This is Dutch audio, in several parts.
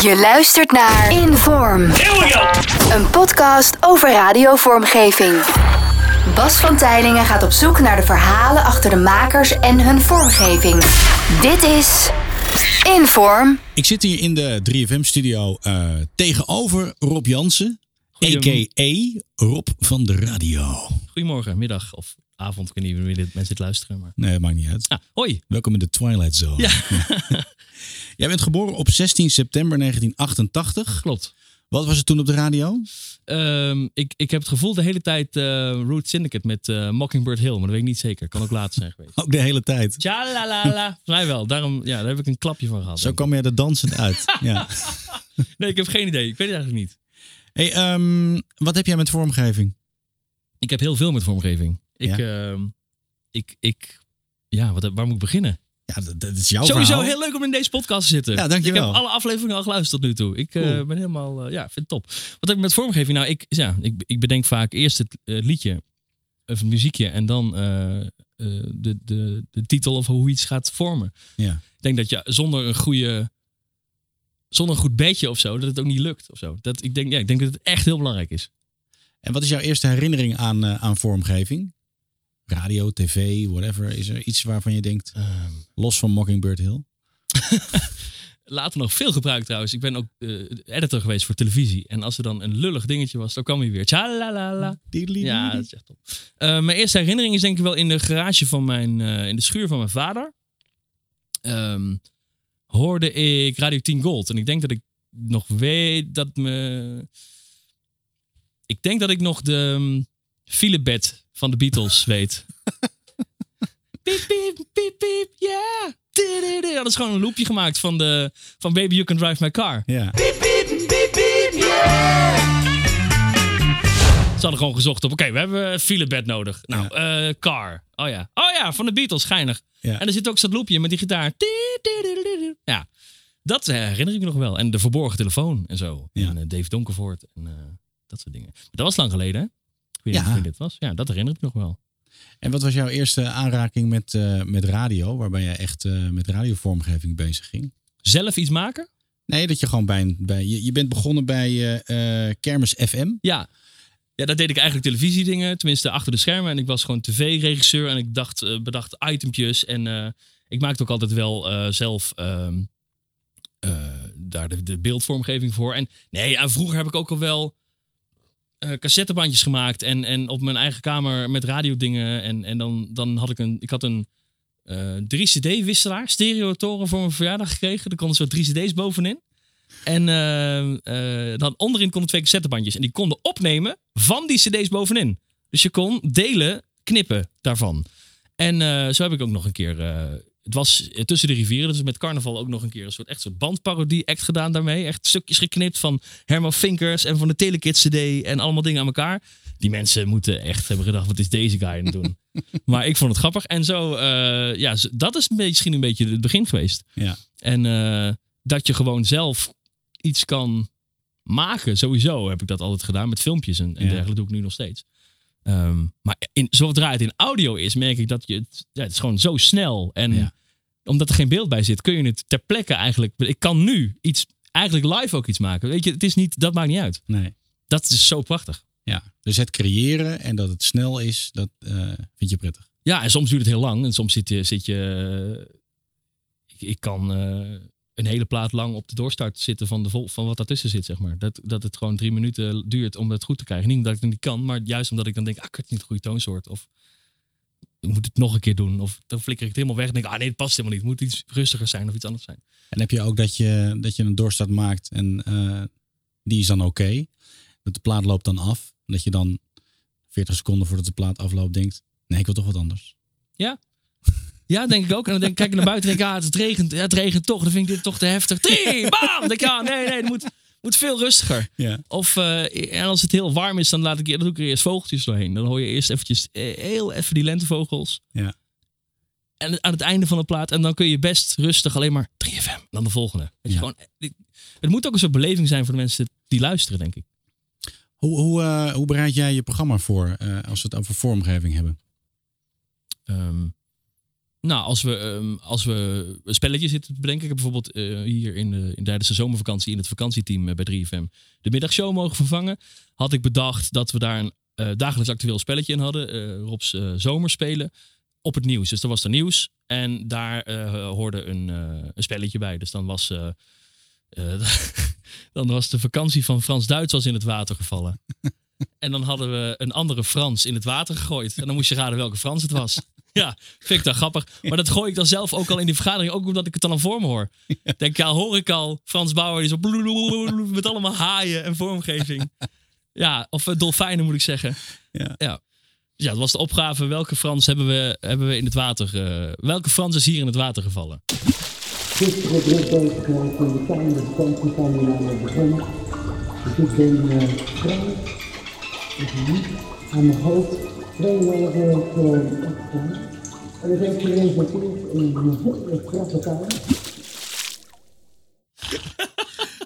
Je luistert naar Inform. Een podcast over radiovormgeving. Bas van Tijlingen gaat op zoek naar de verhalen achter de makers en hun vormgeving. Dit is Inform. Ik zit hier in de 3FM-studio uh, tegenover Rob Jansen, a.k.a. Rob van de radio. Goedemorgen, middag of avond. Ik weet niet wanneer mensen het luisteren. Maar... Nee, maakt niet uit. Ah, hoi. Welkom in de Twilight Zone. Ja. Jij bent geboren op 16 september 1988. Klopt. Wat was het toen op de radio? Um, ik, ik heb het gevoel de hele tijd uh, Root Syndicate met uh, Mockingbird Hill, maar dat weet ik niet zeker. Kan ook later zijn geweest. ook de hele tijd? Tjalalala. Volgens mij wel. Daarom, ja, daar heb ik een klapje van gehad. Zo kwam je er dansend uit. ja. nee, ik heb geen idee. Ik weet het eigenlijk niet. Hey, um, wat heb jij met vormgeving? Ik heb heel veel met vormgeving. Ik, ja, uh, ik, ik ja wat, waar moet ik beginnen? Ja, dat, dat is jouw Sowieso verhaal. heel leuk om in deze podcast te zitten. Ja, dankjewel. Ik heb alle afleveringen al geluisterd tot nu toe. Ik cool. uh, ben helemaal, uh, ja, vind het top. Wat heb ik met vormgeving? Nou, ik, ja, ik, ik bedenk vaak eerst het liedje of het muziekje en dan de, de, de titel of hoe iets gaat vormen. Ja. Ik denk dat je zonder een goede, zonder een goed bedje of zo, dat het ook niet lukt of zo. Dat, ik, denk, ja, ik denk dat het echt heel belangrijk is. En wat is jouw eerste herinnering aan, aan vormgeving? Radio, tv, whatever. Is er iets waarvan je denkt, um. los van Mockingbird Hill? Later nog veel gebruikt trouwens. Ik ben ook uh, editor geweest voor televisie. En als er dan een lullig dingetje was, dan kwam hij weer. Tjalalala. Ja, dat is echt top. Uh, mijn eerste herinnering is denk ik wel in de garage van mijn, uh, in de schuur van mijn vader. Um, hoorde ik Radio 10 Gold. En ik denk dat ik nog weet dat me... Ik denk dat ik nog de um, filebed van de Beatles weet. piep, piep, piep, piep, yeah. Dat is gewoon een loopje gemaakt van, de, van Baby You Can Drive My Car. Ja. Piep, piep, piep, piep, yeah. Ze hadden gewoon gezocht op, oké, okay, we hebben een filebed nodig. Nou, ja. uh, car. Oh ja. Oh ja, van de Beatles, schijnig. Ja. En er zit ook zo'n loopje met die gitaar. Ja, dat herinner ik me nog wel. En de verborgen telefoon en zo. Ja. En uh, Dave Donkervoort en uh, dat soort dingen. Maar dat was lang geleden, hè? Ik weet niet ja. wie dit was. Ja, dat herinner ik me nog wel. En wat was jouw eerste aanraking met, uh, met radio, waarbij je echt uh, met radiovormgeving bezig ging? Zelf iets maken? Nee, dat je gewoon bij, bij je, je bent begonnen bij uh, Kermis FM. Ja. Ja, dat deed ik eigenlijk televisiedingen, tenminste achter de schermen. En ik was gewoon tv-regisseur en ik dacht, bedacht itempjes. En ik maakte ook altijd wel zelf ehm, daar de, de, beeldvormgeving voor. En nee, en vroeger heb ik ook al wel uh, cassettebandjes gemaakt en, en op mijn eigen kamer met radiodingen. En, en dan, dan had ik een, ik had een uh, 3 CD-wisselaar, stereotoren voor mijn verjaardag gekregen. Er konden zo drie CD's bovenin. En uh, dan onderin konden twee cassettebandjes. En die konden opnemen van die CD's bovenin. Dus je kon delen, knippen daarvan. En zo heb ik ook nog een keer. Het was tussen de rivieren, dus met carnaval ook nog een keer een soort, echt soort bandparodie-act gedaan daarmee. Echt stukjes geknipt van Herman Vinkers en van de Telekids CD en allemaal dingen aan elkaar. Die mensen moeten echt hebben gedacht: wat is deze guy aan het doen? maar ik vond het grappig. En zo, uh, ja, dat is misschien een beetje het begin geweest. Ja. En uh, dat je gewoon zelf iets kan maken. Sowieso heb ik dat altijd gedaan met filmpjes en, en ja. dergelijke doe ik nu nog steeds. Um, maar in, zodra het in audio is, merk ik dat je het, ja, het is gewoon zo snel. En ja. omdat er geen beeld bij zit, kun je het ter plekke eigenlijk. Ik kan nu iets, eigenlijk live ook iets maken. Weet je, het is niet, dat maakt niet uit. Nee. Dat is zo prachtig. Ja, dus het creëren en dat het snel is, dat uh, vind je prettig. Ja, en soms duurt het heel lang. En soms zit je. Zit je ik, ik kan uh, een hele plaat lang op de doorstart zitten van, de vol, van wat daartussen zit, zeg maar. Dat, dat het gewoon drie minuten duurt om het goed te krijgen. Niet omdat ik het niet kan, maar juist omdat ik dan denk, ah, ik heb niet de goede toonsoort. Of ik moet het nog een keer doen. Of dan flikker ik het helemaal weg en denk, ah nee, het past helemaal niet. Het moet iets rustiger zijn of iets anders zijn. En heb je ook dat je, dat je een doorstart maakt en uh, die is dan oké. Okay. Dat de plaat loopt dan af. Dat je dan 40 seconden voordat de plaat afloopt denkt, nee, ik wil toch wat anders. Ja, ja, denk ik ook. En dan denk, kijk ik naar buiten en denk ik, ah, het regent, ja, het regent toch. Dan vind ik dit toch te heftig. Drie, bam! Dan denk ik, ah, nee, nee, het moet, moet veel rustiger. Ja. Of uh, en als het heel warm is, dan, laat ik, dan doe ik er eerst vogeltjes doorheen. Dan hoor je eerst eventjes uh, heel even die lentevogels. Ja. En aan het einde van de plaat. En dan kun je best rustig alleen maar 3FM. Dan de volgende. Weet je, gewoon, eh, het moet ook een soort beleving zijn voor de mensen die luisteren, denk ik. Hoe, hoe, uh, hoe bereid jij je programma voor uh, als we het over vormgeving hebben? Um, nou, als we, ehm, als we een spelletje zitten te bedenken. Ik heb bijvoorbeeld eh, hier in, in tijdens de zomervakantie in het vakantieteam eh, bij 3FM de middagshow mogen vervangen. Had ik bedacht dat we daar een eh, dagelijks actueel spelletje in hadden. Rob's zomerspelen op het nieuws. Dus er was er nieuws en daar hoorde een, een spelletje bij. Dus dan was, dan was de vakantie van Frans-Duits was in het water gevallen. En dan hadden we een andere Frans in het water gegooid. En dan moest je raden welke Frans het was. Ja, vind ik dan grappig. Maar dat gooi ik dan zelf ook al in die vergadering. Ook omdat ik het dan al voor me hoor. Denk ja, hoor ik al. Frans Bauer die zo met allemaal haaien en vormgeving. Ja, of eh, dolfijnen moet ik zeggen. Ja. Ja. Ja, dat was de opgave. Welke Frans hebben we, hebben we in het water... eh, welke Frans is hier in het water gevallen? Gisteren druk bezig geweest in de tuin, de van het begin. Dus ik ben uh, vrij, even niet, aan mijn hoofd, tweeënhalf week uh, opgestaan. En dat heeft geresulteerd in een hele krappe.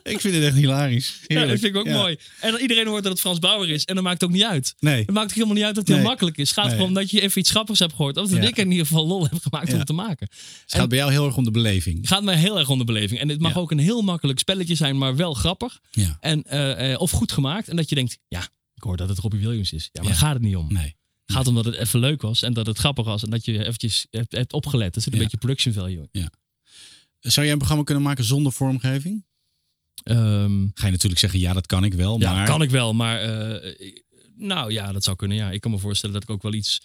Ik vind het echt hilarisch. Ja, dat vind ik ook Ja. mooi. En dan iedereen hoort dat het Frans Bauer is. En dan maakt het ook niet uit. Nee. Het maakt ook helemaal niet uit dat het heel makkelijk is. Het gaat Nee. gewoon dat je even iets grappigs hebt gehoord. Of dat Ja. ik in ieder geval lol heb gemaakt om Ja. het te maken. Het gaat bij jou heel erg om de beleving. Het gaat mij heel erg om de beleving. En het mag Ja. ook een heel makkelijk spelletje zijn, maar wel grappig. Ja. En, eh, eh, of goed gemaakt. En dat je denkt, ja, ik hoor dat het Robbie Williams is. Ja, maar Ja. daar gaat het niet om. Nee. Het gaat om dat het even leuk was en dat het grappig was. En dat je eventjes hebt, opgelet. Er zit een Ja. beetje production value in. Zou jij een programma kunnen maken zonder vormgeving? Ehm, Ga je natuurlijk zeggen, ja, dat kan ik wel. Ja, maar kan ik wel, maar eh, nou ja, dat zou kunnen. Ja, ik kan me voorstellen dat ik ook wel iets,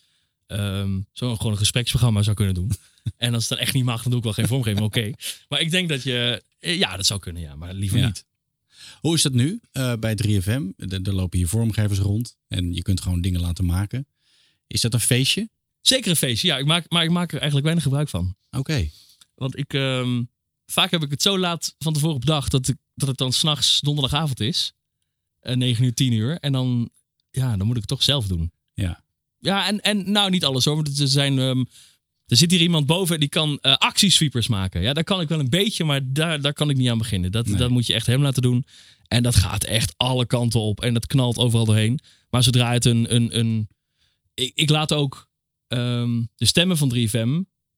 ehm zo gewoon een gespreksprogramma zou kunnen doen. en als het dan echt niet mag, dan doe ik wel geen vormgeving. Oké, maar ik denk dat je, eh, ja, dat zou kunnen, ja, maar liever Ja. niet. Hoe is dat nu eh, bij 3FM? Er er lopen hier vormgevers rond en je kunt gewoon dingen laten maken. Is dat een feestje? Zeker een feestje, ja, ik maak, maar ik maak er eigenlijk weinig gebruik van. Oké. Want ik, ehm, vaak heb ik het zo laat van tevoren bedacht dat, ik, dat het dan s'nachts donderdagavond is. Uh, 9 uur, 10 uur. En dan, ja, dan moet ik het toch zelf doen. Ja. Ja, en, en nou niet alles hoor. Want er, zijn, ehm, er zit hier iemand boven die kan eh actiesweepers maken. Ja, daar kan ik wel een beetje, maar daar, daar kan ik niet aan beginnen. Dat, Nee. dat moet je echt hem laten doen. En dat gaat echt alle kanten op. En dat knalt overal doorheen. Maar zodra het een... een, een ik, ik laat ook ehm, de stemmen van 3FM...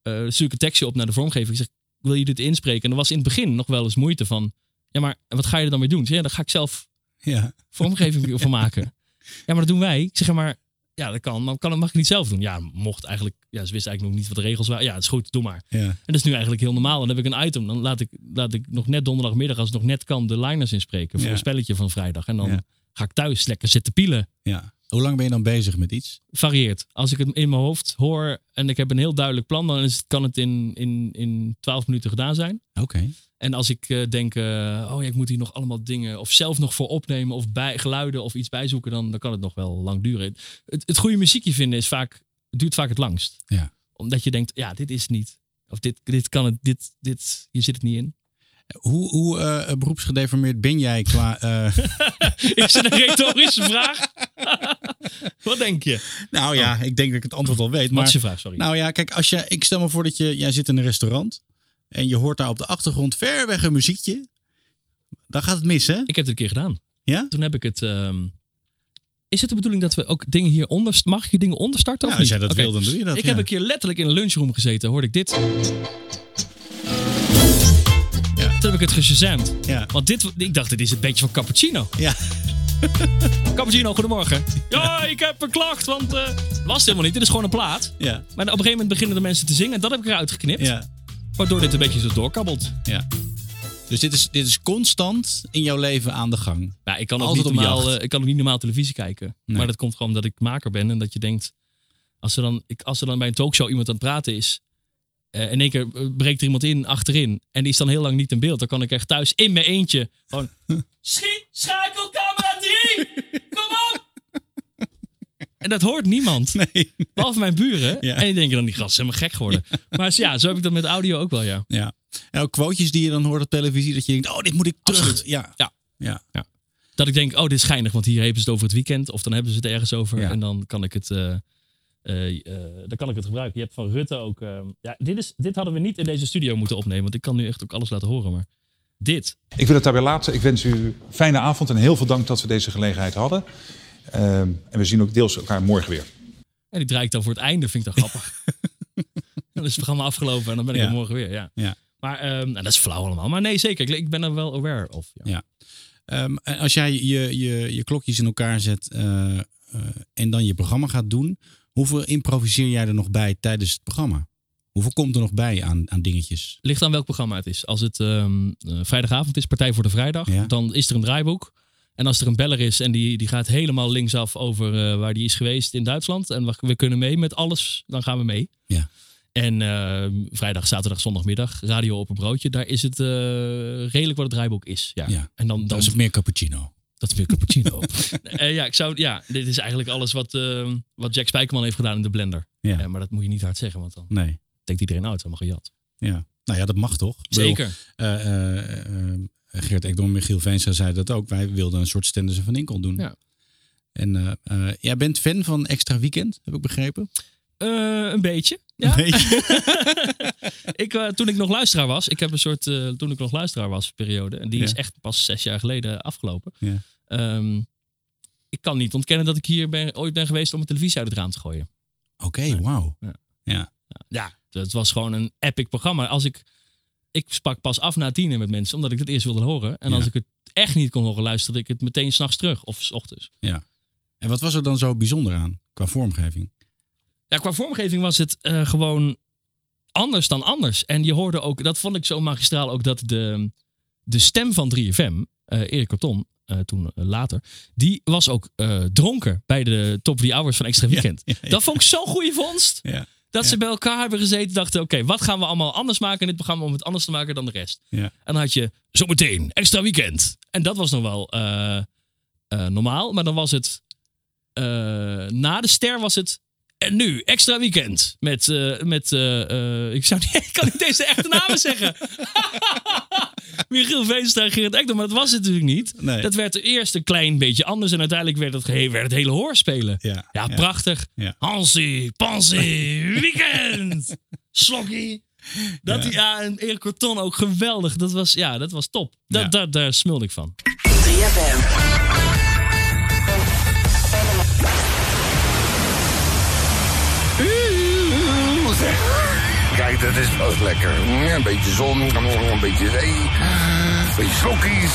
eh stuur ik een tekstje op naar de vormgever. Ik zeg, wil je dit inspreken? En er was in het begin nog wel eens moeite van... Ja, maar wat ga je er dan mee doen? Zeg, Ja, dan ga ik zelf Ja. vormgeving van maken. Ja, maar dat doen wij. Ik zeg ja, maar, ja, dat kan. Maar kan, dat mag ik niet zelf doen. Ja, mocht eigenlijk. Ja, ze wisten eigenlijk nog niet wat de regels waren. Ja, het is goed, doe maar. ja. En dat is nu eigenlijk heel normaal. En dan heb ik een item. Dan laat ik, laat ik nog net donderdagmiddag, als het nog net kan, de liners inspreken voor Ja. een spelletje van vrijdag. En dan Ja. ga ik thuis lekker zitten pielen. ja. Hoe lang ben je dan bezig met iets? Varieert. Als ik het in mijn hoofd hoor en ik heb een heel duidelijk plan, dan is het, kan het in, in, in 12 minuten gedaan zijn. Oké. En als ik eh, denk, eh, oh ja, ik moet hier nog allemaal dingen of zelf nog voor opnemen of bij geluiden of iets bijzoeken, dan, dan kan het nog wel lang duren. Het, het goede muziekje vinden is vaak, duurt vaak het langst. Ja. Omdat je denkt, ja, dit is niet. Of dit, dit kan het, dit, dit, hier zit het niet in. Hoe, hoe eh, beroepsgedeformeerd ben jij qua... eh, Is het een retorische vraag? Wat denk je? nou ja, ik denk dat ik het antwoord al weet. Wat Maar is je vraag, sorry. Nou ja, kijk, als je, ik stel me voor dat je, jij zit in een restaurant en je hoort daar op de achtergrond ver weg een muziekje. Dan gaat het mis, hè? Ik heb het een keer gedaan. Ja? Toen heb ik het... ehm, is het de bedoeling dat we ook dingen hier onder... Mag hier dingen onderstarten? Ja, of als niet? jij dat Oké. wil, dan doe je dat. Ik ja. heb een keer letterlijk in een lunchroom gezeten. Hoorde ik dit. Toen heb ik het. Ja. Want dit, ik dacht, dit is het beetje van cappuccino. Ja. Cappuccino, goedemorgen. Ja, ik heb een klacht, want... eh was het helemaal niet. Dit is gewoon een plaat. Ja. Maar op een gegeven moment beginnen de mensen te zingen. En dat heb ik eruit geknipt. Ja. Waardoor dit een beetje zo doorkabbelt. ja. Dus dit is, dit is constant in jouw leven aan de gang. Ja, ik kan ook, Altijd niet normaal, eh, ik kan ook niet normaal televisie kijken. Nee. Maar dat komt gewoon omdat ik maker ben. En dat je denkt... Als er dan, ik, als er dan bij een talkshow iemand aan het praten is... eh, in één keer eh, breekt er iemand in achterin. En die is dan heel lang niet in beeld. Dan kan ik echt thuis in mijn eentje gewoon... Schiet, schakel, camera 3! Kom op! En dat hoort niemand. Nee. Behalve mijn buren. Ja. En die denken dan, die gast is helemaal gek geworden. Maar ja, zo heb ik dat met audio ook wel, ja. Ja. En ook quotejes die je dan hoort op televisie, dat je denkt, oh, dit moet ik terug. Ja. Ja. Ja. Dat ik denk, oh, dit is schijnig, want hier hebben ze het over het weekend. Of dan hebben ze het ergens over. Ja. En dan kan ik het, eh, dan kan ik het gebruiken. Je hebt van Rutte ook... eh, ja, dit, is, dit hadden we niet in deze studio moeten opnemen. Want ik kan nu echt ook alles laten horen. Maar dit. Ik wil het daarbij laten. Ik wens u een fijne avond en heel veel dank dat we deze gelegenheid hadden. Ehm, en we zien ook deels elkaar morgen weer. En die draai ik dan voor het einde. Vind ik dan grappig. dan is het programma afgelopen en dan ben ik Ja. er morgen weer. Ja. Ja. Maar ehm, nou, dat is flauw allemaal. Maar nee, zeker. Ik, ik ben er wel aware of. Ja. Ehm, als jij je, je, je klokjes in elkaar zet eh, eh, en dan je programma gaat doen, hoeveel improviseer jij er nog bij tijdens het programma? Hoeveel komt er nog bij aan, aan dingetjes? Ligt aan welk programma het is. Als het ehm, eh, vrijdagavond is, Partij voor de Vrijdag, Ja. dan is er een draaiboek. En als er een beller is en die, die gaat helemaal linksaf over eh, waar die is geweest in Duitsland. En we, we kunnen mee met alles, dan gaan we mee. Ja. En ehm, vrijdag, zaterdag, zondagmiddag, radio op een broodje. Daar is het eh, redelijk wat het draaiboek is. Ja. Ja. En dan, dan Dan is het meer cappuccino. Dat is weer cappuccino. Eh, ja, ik zou, ja, dit is eigenlijk alles wat, ehm, wat Jack Spijkerman heeft gedaan in de blender. Ja. Eh, maar dat moet je niet hard zeggen, want dan Nee. denkt iedereen, oh, het is allemaal gejat. Ja. Nou ja, dat mag toch? Bedoel, Zeker. eh, Geert Ekdom en Michiel Veenstra zeiden dat ook. Wij wilden een soort Stenders en Van Inkel doen. Ja. En jij bent fan van Extra Weekend, heb ik begrepen. Een beetje. Ja. Weet je? ik, toen ik nog luisteraar was, ik heb een soort, toen ik nog luisteraar was, periode. En die Ja. is echt pas zes jaar geleden afgelopen. Ja. Ehm, ik kan niet ontkennen dat ik hier ben, ooit ben geweest om een televisie uit het raam te gooien. Oké, wauw. Ja. Ja. Ja, het was gewoon een epic programma. Als ik, ik sprak pas af na tienen met mensen, omdat ik het eerst wilde horen. En Ja. als ik het echt niet kon horen, luisterde ik het meteen s'nachts terug of s ochtends. ja. En wat was er dan zo bijzonder aan qua vormgeving? Ja, qua vormgeving was het eh, gewoon anders dan anders. En je hoorde ook, dat vond ik zo magistraal ook, dat de, de stem van 3FM, eh Erik Corton, toen eh, later, die was ook eh, dronken bij de top 3 hours van Extra Weekend. ja, ja. Dat vond ik zo'n goede vondst. Ja. Dat ze bij elkaar hebben gezeten dachten, oké, wat gaan we allemaal anders maken in dit programma om het anders te maken dan de rest? Ja. En dan had je zometeen extra weekend. En dat was nog wel eh, eh, normaal. Maar dan was het eh, na de ster was het en nu extra weekend met eh, met eh, eh, ik zou niet, ik kan niet deze echte namen zeggen. Michiel Veenstra en Gerrit Ekdom, maar dat was het natuurlijk niet. Nee. Dat werd eerst een klein beetje anders en uiteindelijk werd het, werd het hele hoorspelen. Ja, Ja, ja. prachtig. Ja. Hansie, Pansie, weekend, Slokkie. Dat Ja. ja. ja, en Erik Corton ook geweldig. Dat was, ja, dat was top. Dat, Ja. daar, daar smulde ik van. 3FM. Dat is pas lekker. Een beetje zon, een beetje zee, een beetje slokkies.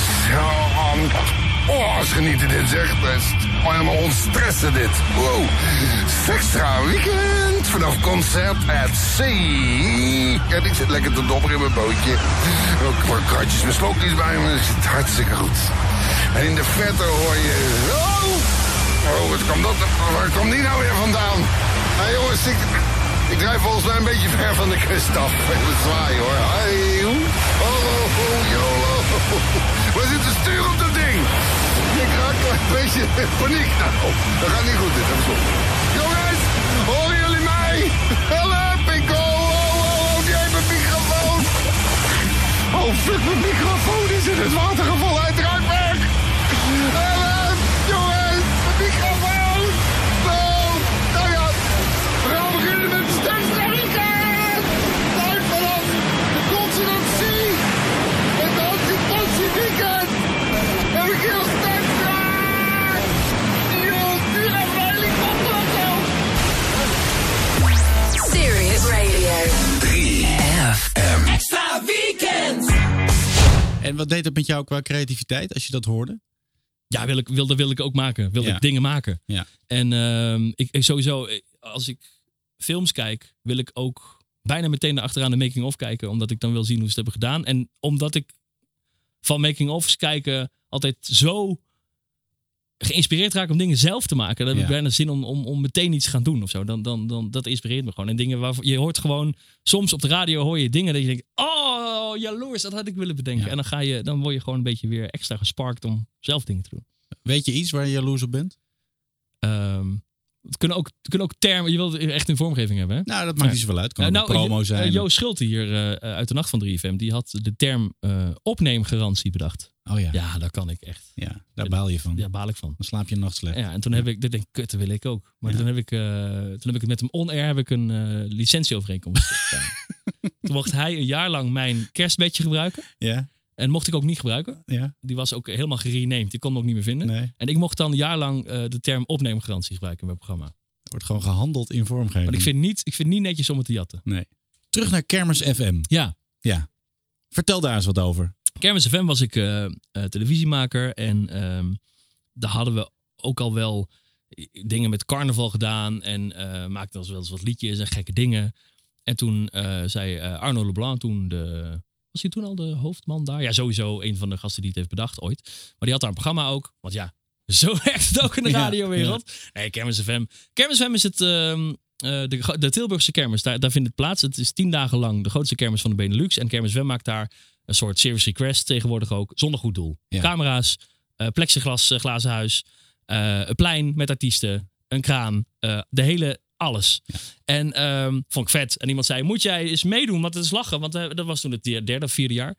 Oh, genieten dit zegt best. Oh, helemaal ontstressen dit. Wow. Extra weekend vanaf concert at sea. En ik zit lekker te dobberen in mijn bootje. Ook wat kratjes met slokkies bij me. Dat zit hartstikke goed. En in de verte hoor je... Oh, oh wat kwam dat? Waar kwam die nou weer vandaan? Hé jongens, ik, ik drijf volgens mij een beetje ver van de kust af. Even zwaaien hoor. Oh, oh, oh, jolo. We zitten stuur op dat ding. Ik raak een beetje in paniek. Nou, dat gaat niet goed dit. Stop. Jongens, horen jullie mij? Help, ik. Oh, oh, oh, die heeft een microfoon. Oh, fuck, mijn microfoon is in het water gevallen. Hij En wat deed het met jou qua creativiteit als je dat hoorde? Ja, wil ik, wilde, wil ik ook maken. Wilde Ja. ik dingen maken. Ja. En ehm, ik, sowieso, eh, als ik films kijk, wil ik ook bijna meteen achteraan de making-of kijken. Omdat ik dan wil zien hoe ze het hebben gedaan. En omdat ik van making-ofs kijken altijd zo geïnspireerd raak om dingen zelf te maken. Dan heb Ja. ik bijna zin om, om, om meteen iets te gaan doen of zo. Dan, dan, dan, dat inspireert me gewoon. En dingen waarvan je hoort gewoon, soms op de radio hoor je dingen dat je denkt, oh jaloers, dat had ik willen bedenken. Ja. En dan, ga je, dan word je gewoon een beetje weer extra gesparkt om zelf dingen te doen. Weet je iets waar je jaloers op bent? Ehm, het, kunnen ook, het kunnen ook termen, je wilt echt in vormgeving hebben. Hè? Nou, dat maakt niet zoveel uit. Kan ook een promo Jo- zijn. eh, Joost Schulte hier eh, uit de nacht van 3FM, die had de term eh, opneemgarantie bedacht. oh ja. ja. Ja, daar kan ik echt. daar baal je van. Daar baal ik van. Dan slaap je een nacht slecht. Ja, en toen heb ik, dit denk ik, kut, dat wil ik ook. Maar Ja. toen, heb ik, toen heb ik het met hem on-air heb ik een licentieovereenkomst gedaan. Toen mocht hij een jaar lang mijn kerstbedje gebruiken. Ja? En mocht ik ook niet gebruiken. Ja? Die was ook helemaal gerenamed. Ik kon hem ook niet meer vinden. Nee. En ik mocht dan een jaar lang eh, de term opneemgarantie gebruiken in mijn programma. Er wordt gewoon gehandeld in vormgeving. Maar ik vind, niet, ik vind niet netjes om het te jatten. Nee. terug naar Kermis FM. Ja, Ja. Vertel daar eens wat over. Kermis FM was ik eh, eh, televisiemaker. En ehm, daar hadden we ook al wel dingen met carnaval gedaan. En maakten wel eens wat liedjes en gekke dingen. En toen eh, zei eh, Arno Leblanc, toen de, was hij toen al de hoofdman daar? Ja, sowieso een van de gasten die het heeft bedacht ooit. Maar die had daar een programma ook. Want ja, zo werkt het ook in de Ja, radiowereld. Nee, Kermis FM. Kermis FM is het, ehm, eh, de, de Tilburgse kermis. Daar, daar vindt het plaats. Het is tien dagen lang de grootste kermis van de Benelux. En Kermis FM maakt daar een soort service request tegenwoordig ook. Zonder goed doel. Ja. Camera's, eh, plexiglas, eh, glazen huis. een plein met artiesten. Een kraan. de hele alles. En ehm, vond ik vet. En iemand zei, moet jij eens meedoen? Want het is lachen. Want eh, dat was toen het derde of vierde jaar.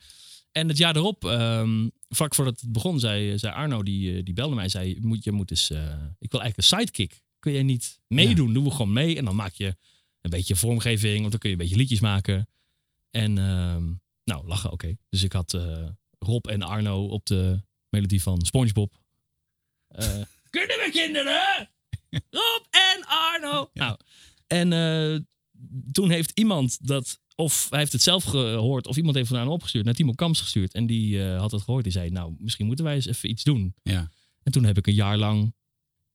En het jaar erop, ehm, vlak voordat het begon, zei, zei Arno, die, eh, die belde mij. Zei, moet, je moet eens, eh, ik wil eigenlijk een sidekick. Kun jij niet meedoen? Doen we gewoon mee. En dan maak je een beetje vormgeving. Want dan kun je een beetje liedjes maken. En ehm, nou, lachen, oké. Dus ik had eh, Rob en Arno op de melodie van Spongebob. Eh, Kunnen we kinderen? Rob en Arno. Nou, en eh, toen heeft iemand dat, of hij heeft het zelf gehoord, of iemand heeft hem opgestuurd, naar Timo Kams gestuurd. En die eh, had het gehoord. Die zei, nou, misschien moeten wij eens even iets doen. Ja. En toen heb ik een jaar lang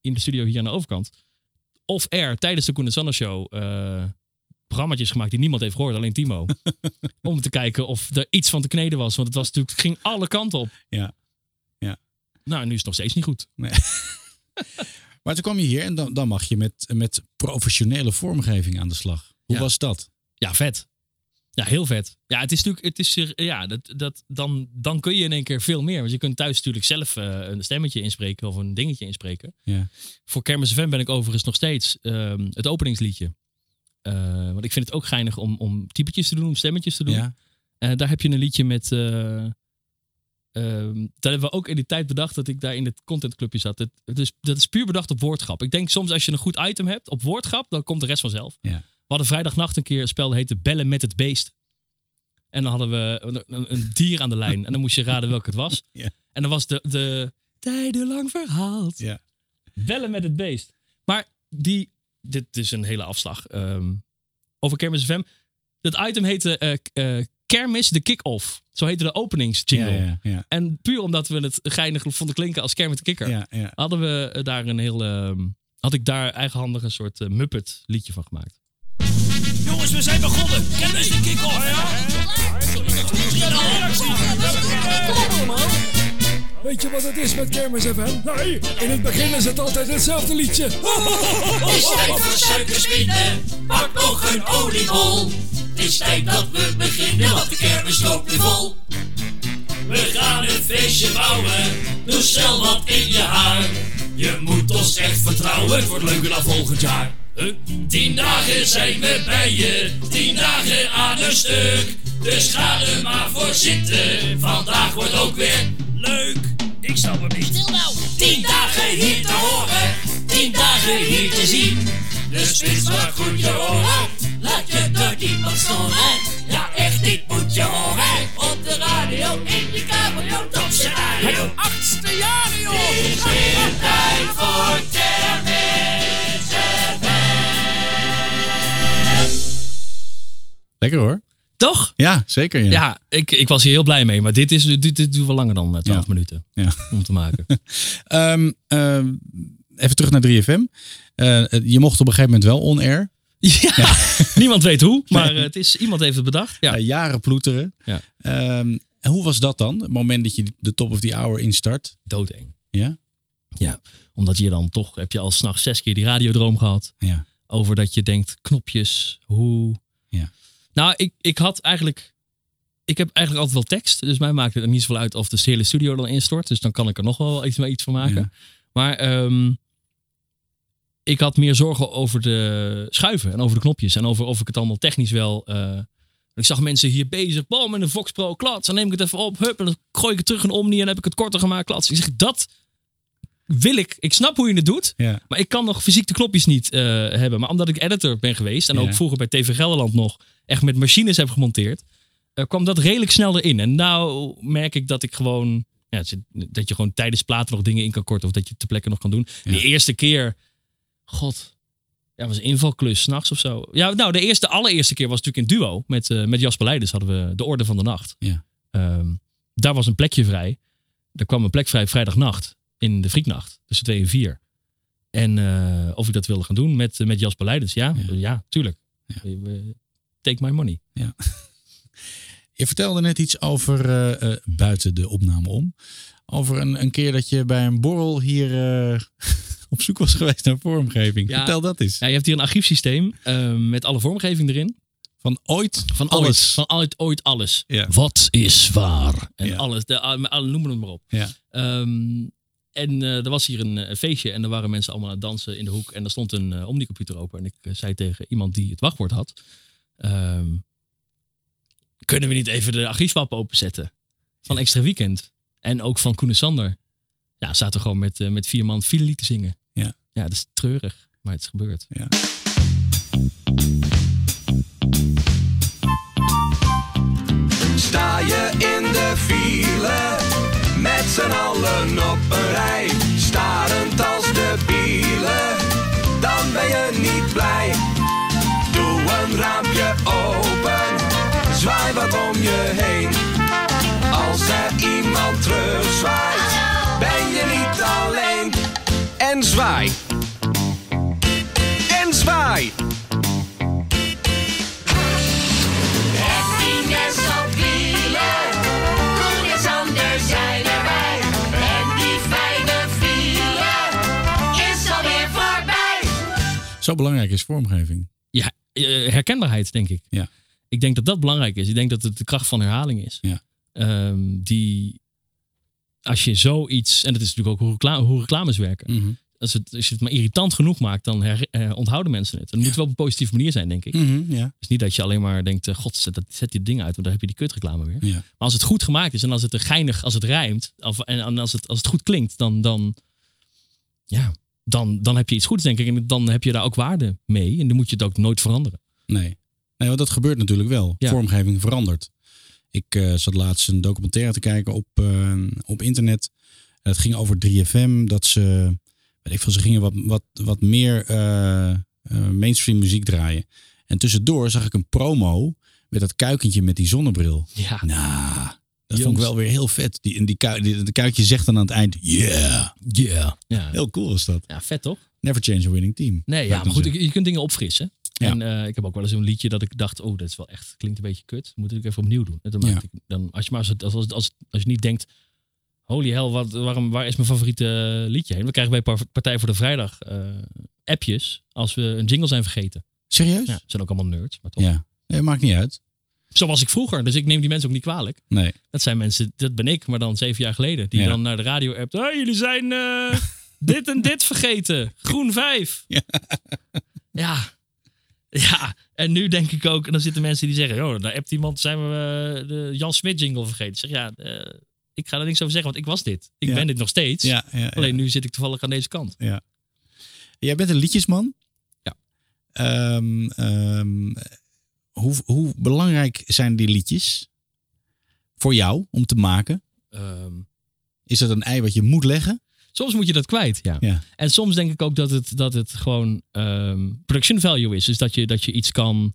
in de studio hier aan de overkant, of air, tijdens de Koen en Sander Show, programma's gemaakt die niemand heeft gehoord, alleen Timo. om te kijken of er iets van te kneden was. Want het was natuurlijk, het ging alle kanten op. Ja. Ja. Nou, nu is het nog steeds niet goed. Maar toen kwam je hier en dan, dan mag je met, met professionele vormgeving aan de slag. Hoe Ja. was dat? Ja, vet. Ja, heel vet. Ja, het is natuurlijk, het is, ja, dat, dat, dan, dan kun je in één keer veel meer. Want je kunt thuis natuurlijk zelf eh, een stemmetje inspreken of een dingetje inspreken. Ja. Voor Kermis FM ben ik overigens nog steeds ehm, het openingsliedje. Eh, want ik vind het ook geinig om, om typetjes te doen, om stemmetjes te doen. Ja. Eh, daar heb je een liedje met. Ehm, dat hebben we ook in die tijd bedacht dat ik daar in het contentclubje zat. Het, het is, dat is puur bedacht op woordgrap. Ik denk soms als je een goed item hebt op woordgrap, dan komt de rest vanzelf. Ja. We hadden vrijdagnacht een keer een spel dat heette Bellen met het Beest. En dan hadden we een, dier aan de lijn. En dan moest je raden welke het was. Ja. En dan was de, de tijdenlang verhaald. Ja. Bellen met het beest. Maar die, dit is een hele afslag. ehm, over Kermis FM. Dat item heette eh, eh, Kermis de Kick-Off. Zo heette de openingsjingle. Ja, ja, ja. En puur omdat we het geinig vonden klinken als Kermit de Kikker. Ja, ja. Hadden we eh, daar een heel... ehm, had ik daar eigenhandig een soort eh, Muppet liedje van gemaakt. Jongens, we zijn begonnen. Kennis de kick-off. Weet je wat het is met Kermis FM? Nee, in het begin is het altijd hetzelfde liedje. Is tijd voor suikerspinnen. Pak nog een oliebol. Het is tijd dat we beginnen, want de kermis loopt nu vol. We gaan een feestje bouwen. Doe snel wat in je haar. Je moet ons echt vertrouwen, het wordt leuker dan volgend jaar. Tien dagen zijn we bij je, tien dagen aan een stuk. Dus ga er maar voor zitten, vandaag wordt ook weer leuk. Ik snap hem niet. Stil nou. Tien dagen hier te horen, tien dagen hier te zien. Dus spits maar goed je oren, laat je door niemand storen. Ja, echt, dit moet je horen. Op de radio, in je cabrio, op zijn radio. achtste jaar, joh. Het is weer tijd voor kermis Lekker hoor. Toch? Ja, zeker. Ja. Ja, ik, ik was hier heel blij mee. Maar dit, is, dit, dit duurt wel langer dan eh, 12 Ja. minuten Ja. om te maken. Ehm, ehm, even terug naar 3FM. Eh, je mocht op een gegeven moment wel on-air. ja, niemand weet hoe. Maar eh, het is, iemand heeft het bedacht. Ja. Ja, jaren ploeteren. Ja. En hoe was dat dan? Het moment dat je de top of the hour instart. Doodeng. Ja? Ja, omdat je dan toch, heb je al s'nachts zes keer die radiodroom gehad. Ja. Over dat je denkt, knopjes, hoe. Ja. Nou, ik, ik had eigenlijk, ik heb eigenlijk altijd wel tekst. Dus mij maakt het er niet zoveel uit of de hele studio dan instort. Dus dan kan ik er nog wel iets, iets van maken. Ja. Maar ehm, ik had meer zorgen over de schuiven en over de knopjes. En over of ik het allemaal technisch wel... eh, ik zag mensen hier bezig, bam, met een Vox Pro, klats. Dan neem ik het even op, hup, en dan gooi ik het terug in Omni en heb ik het korter gemaakt, klats. Ik zeg, dat wil ik. Ik snap hoe je het doet, Ja. maar ik kan nog fysiek de knopjes niet eh, hebben. Maar omdat ik editor ben geweest en Ja. ook vroeger bij TV Gelderland nog echt met machines heb gemonteerd, eh, kwam dat redelijk snel erin. En nou merk ik dat ik gewoon, ja, dat je gewoon tijdens platen nog dingen in kan korten of dat je het ter plekke nog kan doen. De eerste keer, god, Ja, was een invalklus, s'nachts of zo. Ja, nou, de eerste, allereerste keer was natuurlijk in duo. Met, eh, met Jasper Leiders hadden we de Orde van de Nacht. Ja. Ehm, daar was een plekje vrij. Er kwam een plek vrij vrijdagnacht. In de Frieknacht. Tussen twee en vier. En eh, of ik dat wilde gaan doen met, met Jasper Leiders. Ja, ja. tuurlijk. Eh, Take my money. Ja. Je vertelde net iets over eh, eh, buiten de opname om. Over een, een keer dat je bij een borrel hier op zoek was geweest naar vormgeving. Ja. Vertel dat eens. Ja, je hebt hier een archiefsysteem eh, met alle vormgeving erin. Van ooit Van alles. alles. Van ooit, ooit alles. Ja. Wat is waar? En Ja. alles. De, alle, alle- noem het maar op. Ja. Ehm, en eh, er was hier een, eh, feestje en er waren mensen allemaal aan het dansen in de hoek. En er stond een uh, Omnicomputer open. En ik zei tegen iemand die het wachtwoord had... ehm, kunnen we niet even de archiefmap openzetten? Van Extra Weekend. En ook van Koen en Sander. Ja, zaten gewoon met, met vier man file te zingen. Ja. ja, dat is treurig. Maar het is gebeurd. Ja. Sta je in de file met z'n allen op een rij, starend als de bielen, dan ben je niet blij. Doe een raampje open, zwaai wat om je heen. Als er iemand terugzwaait, ben je niet alleen. En zwaai. En zwaai. Zo belangrijk is vormgeving. Ja, eh, herkenbaarheid, denk ik. Ja. Ik denk dat dat belangrijk is. Ik denk dat het de kracht van herhaling is. Ja. Ehm, die, als je zoiets, en dat is natuurlijk ook hoe, recla- hoe reclames werken. Mhm. Als, het, als je het maar irritant genoeg maakt, dan her- eh, onthouden mensen het. En dat moet wel op een positieve manier zijn, denk ik. Mhm, ja. Dus niet dat je alleen maar denkt, eh, god, zet, dat, zet die ding uit, want dan heb je die kutreclame weer. Ja. Maar als het goed gemaakt is en als het er geinig, als het rijmt, of, en, en als, het, als het goed klinkt, dan, dan, ja, dan, dan heb je iets goeds, denk ik. En dan heb je daar ook waarde mee. En dan moet je het ook nooit veranderen. Nee. nee, want dat gebeurt natuurlijk wel. Ja. Vormgeving verandert. Ik eh, zat laatst een documentaire te kijken op, eh, op internet. Het ging over 3FM. Dat ze, weet ik veel, ze gingen wat, wat, wat meer eh, mainstream muziek draaien. En tussendoor zag ik een promo met dat kuikentje met die zonnebril. Ja. Nou, dat vond ik wel weer heel vet. Die, die, de kuikje zegt dan aan het eind, yeah. Yeah. Ja. Heel cool is dat. ja, vet toch? Never change a winning team. Nee, ja, maar goed, je kunt dingen opfrissen. Ja. En eh, ik heb ook wel eens een liedje dat ik dacht, oh, dat is wel echt, klinkt een beetje kut. Moet ik even opnieuw doen. En dan, Ja. ik, dan als je maar als, als, als, als, als je niet denkt, holy hell, wat, waarom, waar is mijn favoriete eh, liedje heen? We krijgen bij Par- Partij voor de Vrijdag eh, appjes als we een jingle zijn vergeten. Serieus? Ja, Ja. zijn ook allemaal nerds, maar toch. Nee, maakt niet uit. Zo was ik vroeger, dus ik neem die mensen ook niet kwalijk. Nee. Dat zijn mensen, dat ben ik, maar dan zeven jaar geleden. Die Ja. dan naar de radio appt. Hey, jullie zijn eh, dit en dit vergeten. Groen 5. Ja. ja. Ja, en nu denk ik ook, en dan zitten mensen die zeggen, joh, daar appt iemand, zijn we eh, de Jan Smit jingle vergeten. Zeg, ja, eh, ik ga er niks over zeggen, want ik was dit. Ik Ja. ben dit nog steeds. Ja. Alleen nu zit ik toevallig aan deze kant. Ja. Jij bent een liedjesman. Ja. Ehm, hoe, hoe belangrijk zijn die liedjes voor jou om te maken? Ehm, Is dat een ei wat je moet leggen? soms moet je dat kwijt, ja. Ja. En soms denk ik ook dat het, dat het gewoon ehm, production value is. Dus dat je, dat je iets kan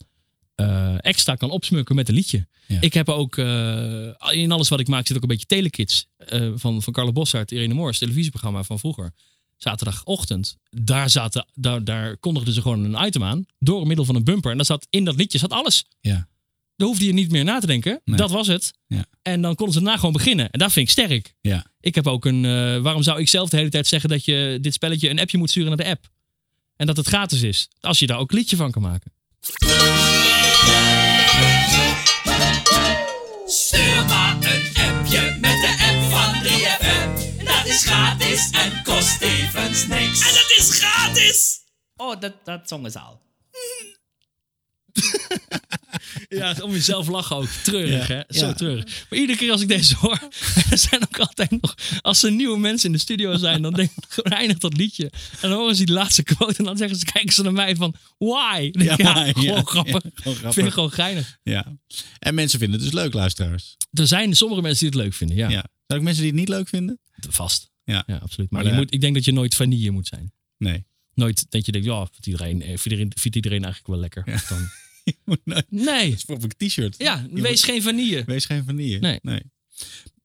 eh, extra kan opsmukken met een liedje. Ja. Ik heb ook eh, in alles wat ik maak zit ook een beetje telekids eh, van, van Carlo Bossart, Irene Moors, televisieprogramma van vroeger. Zaterdagochtend. Daar, zaten, daar, daar kondigden ze gewoon een item aan. Door middel van een bumper. En daar zat, in dat liedje zat alles. Ja. Daar hoefde je niet meer na te denken. Nee. Dat was het. Ja. En dan konden ze daarna gewoon beginnen. En dat vind ik sterk. Ja. Ik heb ook een. eh, waarom zou ik zelf de hele tijd zeggen dat je dit spelletje een appje moet sturen naar de app? En dat het gratis is. Als je daar ook een liedje van kan maken. Oh, dat, dat zongen ze al. Ja, om jezelf lachen ook. Treurig, Ja. hè? Zo Ja. treurig. Maar iedere keer als ik deze hoor, er zijn ook altijd nog... Als er nieuwe mensen in de studio zijn, dan denk ik, gewoon eindigt dat liedje. En dan horen ze die laatste quote en dan zeggen ze, kijken ze naar mij van, why? Ja, gewoon ja, grappig. gewoon grappig. Vind ik gewoon geinig. Ja. En mensen vinden het dus leuk, luisteraars. Er zijn sommige mensen die het leuk vinden, ja. Ja. Zijn ook mensen die het niet leuk vinden? Vast. Ja. Ja, absoluut. Maar Maar je moet, ik denk dat je nooit vanille moet zijn. Nee. Nooit dat je denkt, ja, vindt iedereen, eh, vindt iedereen, vindt iedereen eigenlijk wel lekker. Dan, nee. Voor op een t-shirt. Ja, wees geen vanille. Wees geen vanille. Nee. nee.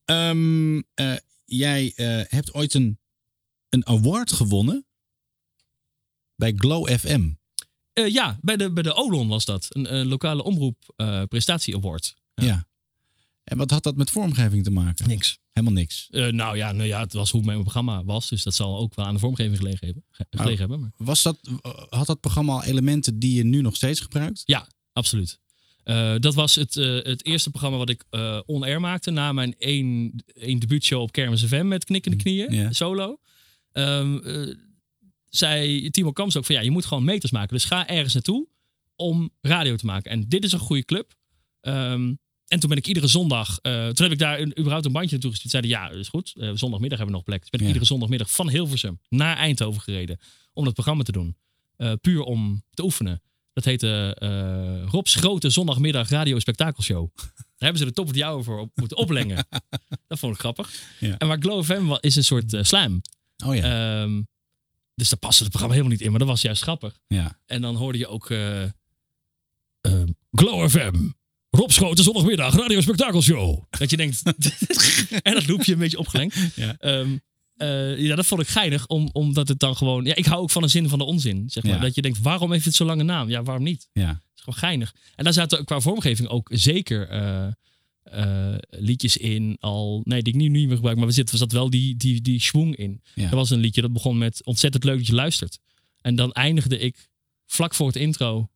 Ehm, eh, jij eh, hebt ooit een, een award gewonnen bij Glow FM. Ja, bij de, bij de Olon was dat. Een, eh, lokale omroep prestatie award. Ja. En wat had dat met vormgeving te maken? Niks. Helemaal niks. Eh, nou, ja, nou ja, het was hoe mijn programma was. Dus dat zal ook wel aan de vormgeving gelegen hebben. Oh. gelegen hebben maar. Was dat, had dat programma al elementen die je nu nog steeds gebruikt? Ja, absoluut. Eh, dat was het, eh, het eerste programma wat ik eh on-air maakte. Na mijn één, één debuutshow op Kermis FM met Knikkende Knieën, Ja. solo. Ehm, eh, zei Timo Kamps ook van ja, je moet gewoon meters maken. Dus ga ergens naartoe om radio te maken. En dit is een goede club. Ehm, en toen ben ik iedere zondag, eh, toen heb ik daar een, überhaupt een bandje naartoe gestuurd. Zeiden ja, is goed. Eh, zondagmiddag hebben we nog plek. Dus ben ik Ja. iedere zondagmiddag van Hilversum naar Eindhoven gereden om dat programma te doen. Eh, puur om te oefenen. Dat heette eh Rob's Grote Zondagmiddag Radio Spektakelshow. Daar hebben ze de top of the hour voor op, moeten oplengen. dat vond ik grappig. Ja. En waar Glow FM is een soort slam. Oh ja. Ehm, dus daar paste het programma helemaal niet in, maar dat was juist grappig. ja. En dan hoorde je ook Glow FM. Rob Schoten zondagmiddag, radio spektakelshow. Dat je denkt, en dat loopje een beetje opgelengd. Ja. Ehm, eh, ja, dat vond ik geinig, om, omdat het dan gewoon... Ja, ik hou ook van een zin van de onzin, zeg maar. Ja. Dat je denkt, waarom heeft het zo'n lange naam? Ja, waarom niet? ja. Het is gewoon geinig. En daar zaten qua vormgeving ook zeker eh, eh, liedjes in. Al, nee, die ik nu niet meer gebruik, maar er zit, er zat wel die, die, die schwung in. Ja. Er was een liedje dat begon met ontzettend leuk dat je luistert. En dan eindigde ik vlak voor het intro.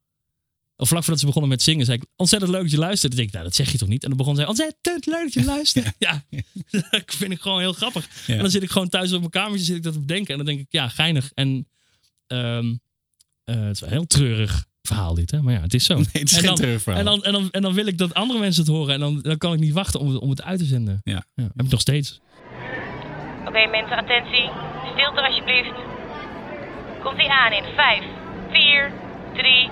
Of vlak voordat ze begonnen met zingen, zei ik ontzettend leuk dat je luistert. Denk ik, nou, dat zeg je toch niet? En dan begon zij ontzettend leuk dat je luistert. Ja, dat vind ik gewoon heel grappig. Ja. En dan zit ik gewoon thuis op mijn kamertje zit ik dat te bedenken. En dan denk ik, ja, geinig. En ehm, eh, het is wel een heel treurig verhaal dit, hè? Maar ja, het is zo. Nee, het is en geen dan, treurig verhaal. En dan, en, dan, en dan wil ik dat andere mensen het horen. En dan, dan kan ik niet wachten om, het- om het uit te zenden. Ja. heb ik nog steeds. Oké mensen, attentie. Stilte alsjeblieft. Komt ie aan in 5, 4, 3.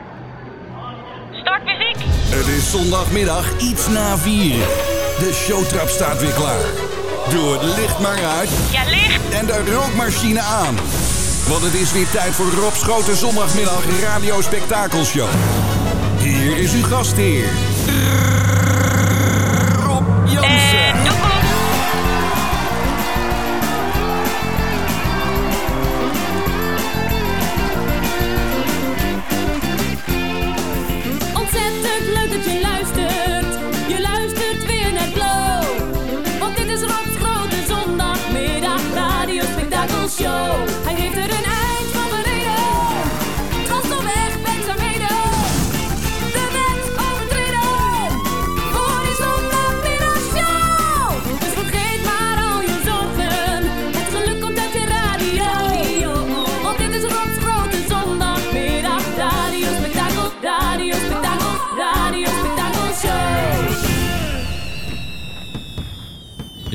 Start muziek. Het is zondagmiddag iets na vier. De showtrap staat weer klaar. Doe het licht maar uit. Ja, licht. En de rookmachine aan. Want het is weer tijd voor Rob Schoten zondagmiddag radio spektakelshow. Hier is uw gastheer. Rob Jansen.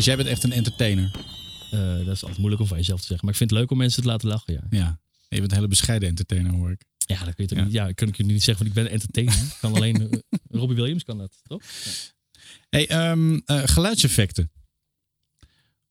Dus jij bent echt een entertainer. Eh, dat is altijd moeilijk om van jezelf te zeggen. Maar ik vind het leuk om mensen te laten lachen, ja. Ja. Je bent een hele bescheiden entertainer, hoor ik. Ja, dat kun je toch Ja. niet. Ja, kan ik je niet zeggen, want ik ben entertainer. Ik kan alleen eh, Robbie Williams kan dat, toch? Hey, ehm, eh, geluidseffecten.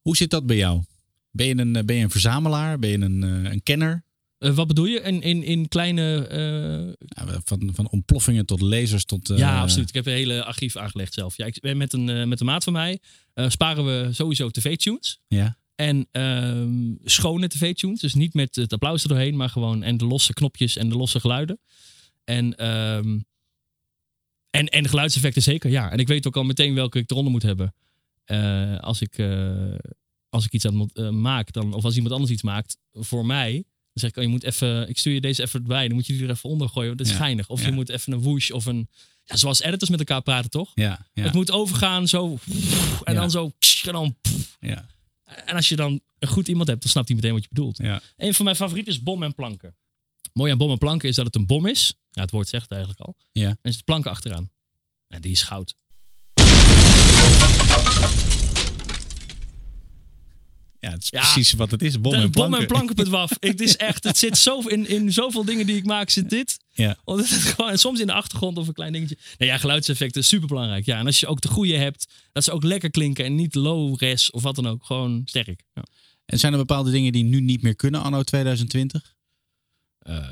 Hoe zit dat bij jou? Ben je een, ben je een verzamelaar? Ben je een, een kenner? Eh, wat bedoel je? In, in, in kleine. eh, Ja, van, van ontploffingen tot lasers tot... eh, ja, absoluut. Ik heb een hele archief aangelegd zelf. Ja, ik ben met een, eh, met een maat van mij. eh, sparen we sowieso tv-tunes. Ja. En ehm, schone tv-tunes. Dus niet met het applaus er doorheen, maar gewoon en de losse knopjes en de losse geluiden. En, ehm, en, en de geluidseffecten zeker, ja. En ik weet ook al meteen welke ik eronder moet hebben. Eh, als, ik, eh, als ik iets aan eh, maak, dan, of als iemand anders iets maakt voor mij. Dan zeg ik, oh, je moet even, ik stuur je deze even erbij. Dan moet je die er even onder gooien. want Dat is Ja, geinig. Of ja. je moet even een whoosh of een... Ja, zoals editors met elkaar praten, toch? Ja. Het moet overgaan zo. En dan zo. En dan ja. en als je dan een goed iemand hebt, dan snapt hij meteen wat je bedoelt. Ja. Een van mijn favorieten is bom en planken. Mooi aan bom en planken is dat het een bom is. Ja, het woord zegt het eigenlijk al. Ja. En er zit planken achteraan. En die is goud. Ja, het is Ja. precies wat het is. Bom en bom planken. en planken op het waf. Het is echt, het zit zo in, in zoveel dingen die ik maak, zit dit. Ja. Omdat het gewoon, en soms in de achtergrond of een klein dingetje. Nou ja, geluidseffecten, super belangrijk. Ja, en als je ook de goede hebt, dat ze ook lekker klinken en niet low res of wat dan ook. Gewoon sterk. Ja. En zijn er bepaalde dingen die nu niet meer kunnen anno 2020? eh,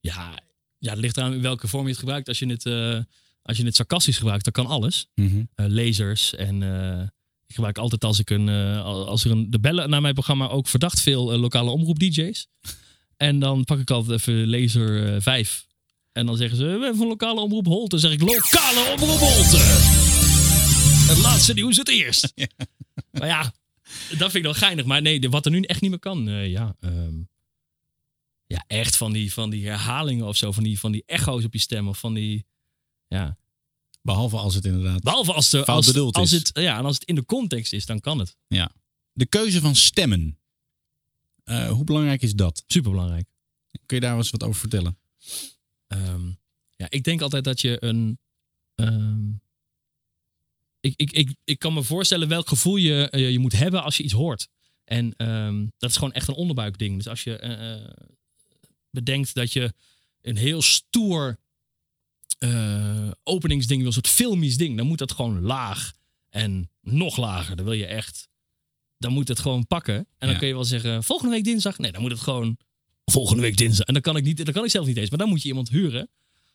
ja, ja, het ligt eraan in welke vorm je het gebruikt. Als je het, eh, als je het sarcastisch gebruikt, dan kan alles. Mhm. Eh, lasers en eh, ik gebruik altijd als ik een, eh, als er een, de bellen naar mijn programma ook verdacht veel eh, lokale omroep DJ's. En dan pak ik altijd even laser eh, 5. En dan zeggen ze, we hebben een lokale omroep Holte. Dan zeg ik, lokale omroep Holte. Het laatste nieuws het eerst. Maar ja, dat vind ik dan geinig. Maar nee, wat er nu echt niet meer kan. eh, ja, ehm, ja, echt van die, van die herhalingen of zo. Van die, van die echo's op je stem. Of van die, ja. Behalve als het inderdaad Behalve als, de, als, bedoeld als is. Het, ja, en als het in de context is, dan kan het. Ja. De keuze van stemmen. Eh, hoe belangrijk is dat? Superbelangrijk. Kun je daar eens wat over vertellen? Ehm, ja, ik denk altijd dat je een. ehm, ik, ik, ik, ik kan me voorstellen welk gevoel je, eh, je moet hebben als je iets hoort. En ehm, dat is gewoon echt een onderbuikding. Dus als je eh, bedenkt dat je een heel stoer eh, openingsding wil, een soort filmisch ding, dan moet dat gewoon laag en nog lager. Dan wil je echt. Dan moet het gewoon pakken. En dan Ja. kun je wel zeggen: volgende week dinsdag. Nee, dan moet het gewoon volgende week dinsdag. En dan kan ik, niet, dan kan ik zelf niet eens. Maar dan moet je iemand huren.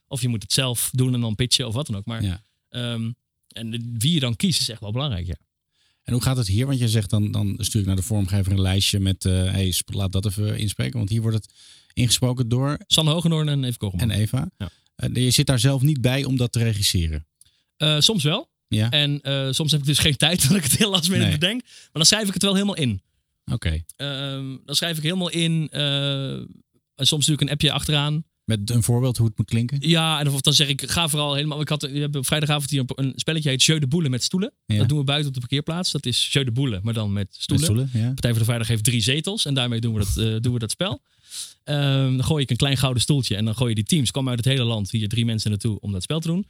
Of je moet het zelf doen en dan pitchen of wat dan ook. Maar Ja. ehm, en wie je dan kiest is echt wel belangrijk. Ja. En hoe gaat het hier? Want je zegt dan, dan stuur ik naar de vormgever een lijstje met... hey, sp- laat dat even inspreken. Want hier wordt het ingesproken door... Sanne Hoogendoorn en Kogelman. En Eva. Ja. Eh, je zit daar zelf niet bij om dat te regisseren. Eh, soms wel. Ja. En eh, soms heb ik dus geen tijd dat ik het heel last minute Nee. bedenk. Maar dan schrijf ik het wel helemaal in. Oké. Ehm, dan schrijf ik helemaal in. en soms doe ik een appje achteraan. Met een voorbeeld hoe het moet klinken? Ja, en of dan zeg ik, ga vooral helemaal. Ik had, we hebben op vrijdagavond hier een, een spelletje heet Jeu de Boelen met stoelen. Ja. Dat doen we buiten op de parkeerplaats. Dat is Jeu de Boelen, maar dan met stoelen. stoelen, ja. Partij voor de Vrijdag heeft drie zetels en daarmee doen we dat, eh, doen we dat spel. Ehm, dan gooi ik een klein gouden stoeltje en dan gooi je die teams. Komen uit het hele land hier drie mensen naartoe om dat spel te doen.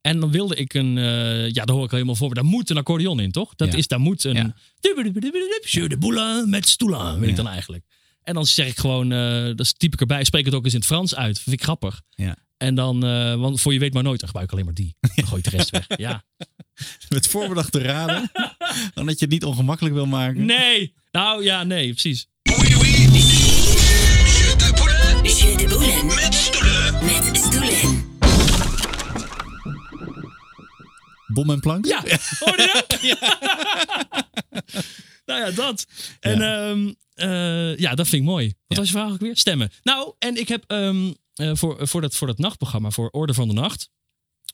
En dan wilde ik een, eh, ja, daar hoor ik al helemaal voor. Maar daar moet een accordeon in, toch? Dat Ja. is, daar moet een. Ja. Jeu de Boelen met stoelen, wil ik dan eigenlijk. En dan zeg ik gewoon, eh dat typ ik erbij, spreek het ook eens in het Frans uit. Vind ik grappig. Ja. En dan, eh, want voor je weet maar nooit, dan gebruik ik alleen maar die. Dan gooi ik de rest weg. Ja. Met voorbedachte raden. dan dat je het niet ongemakkelijk wil maken. Nee, nou ja, nee, precies. Jeu de boelen. Met stoelen. Met stoelen. Bom en plank? Ja, hoorde je dat? nou ja, dat. En ehm, eh, ja, dat vind ik mooi. Wat was je vraag ook weer? Stemmen. Nou, en ik heb ehm, eh, voor, voor, dat, voor dat nachtprogramma, voor Orde van de Nacht.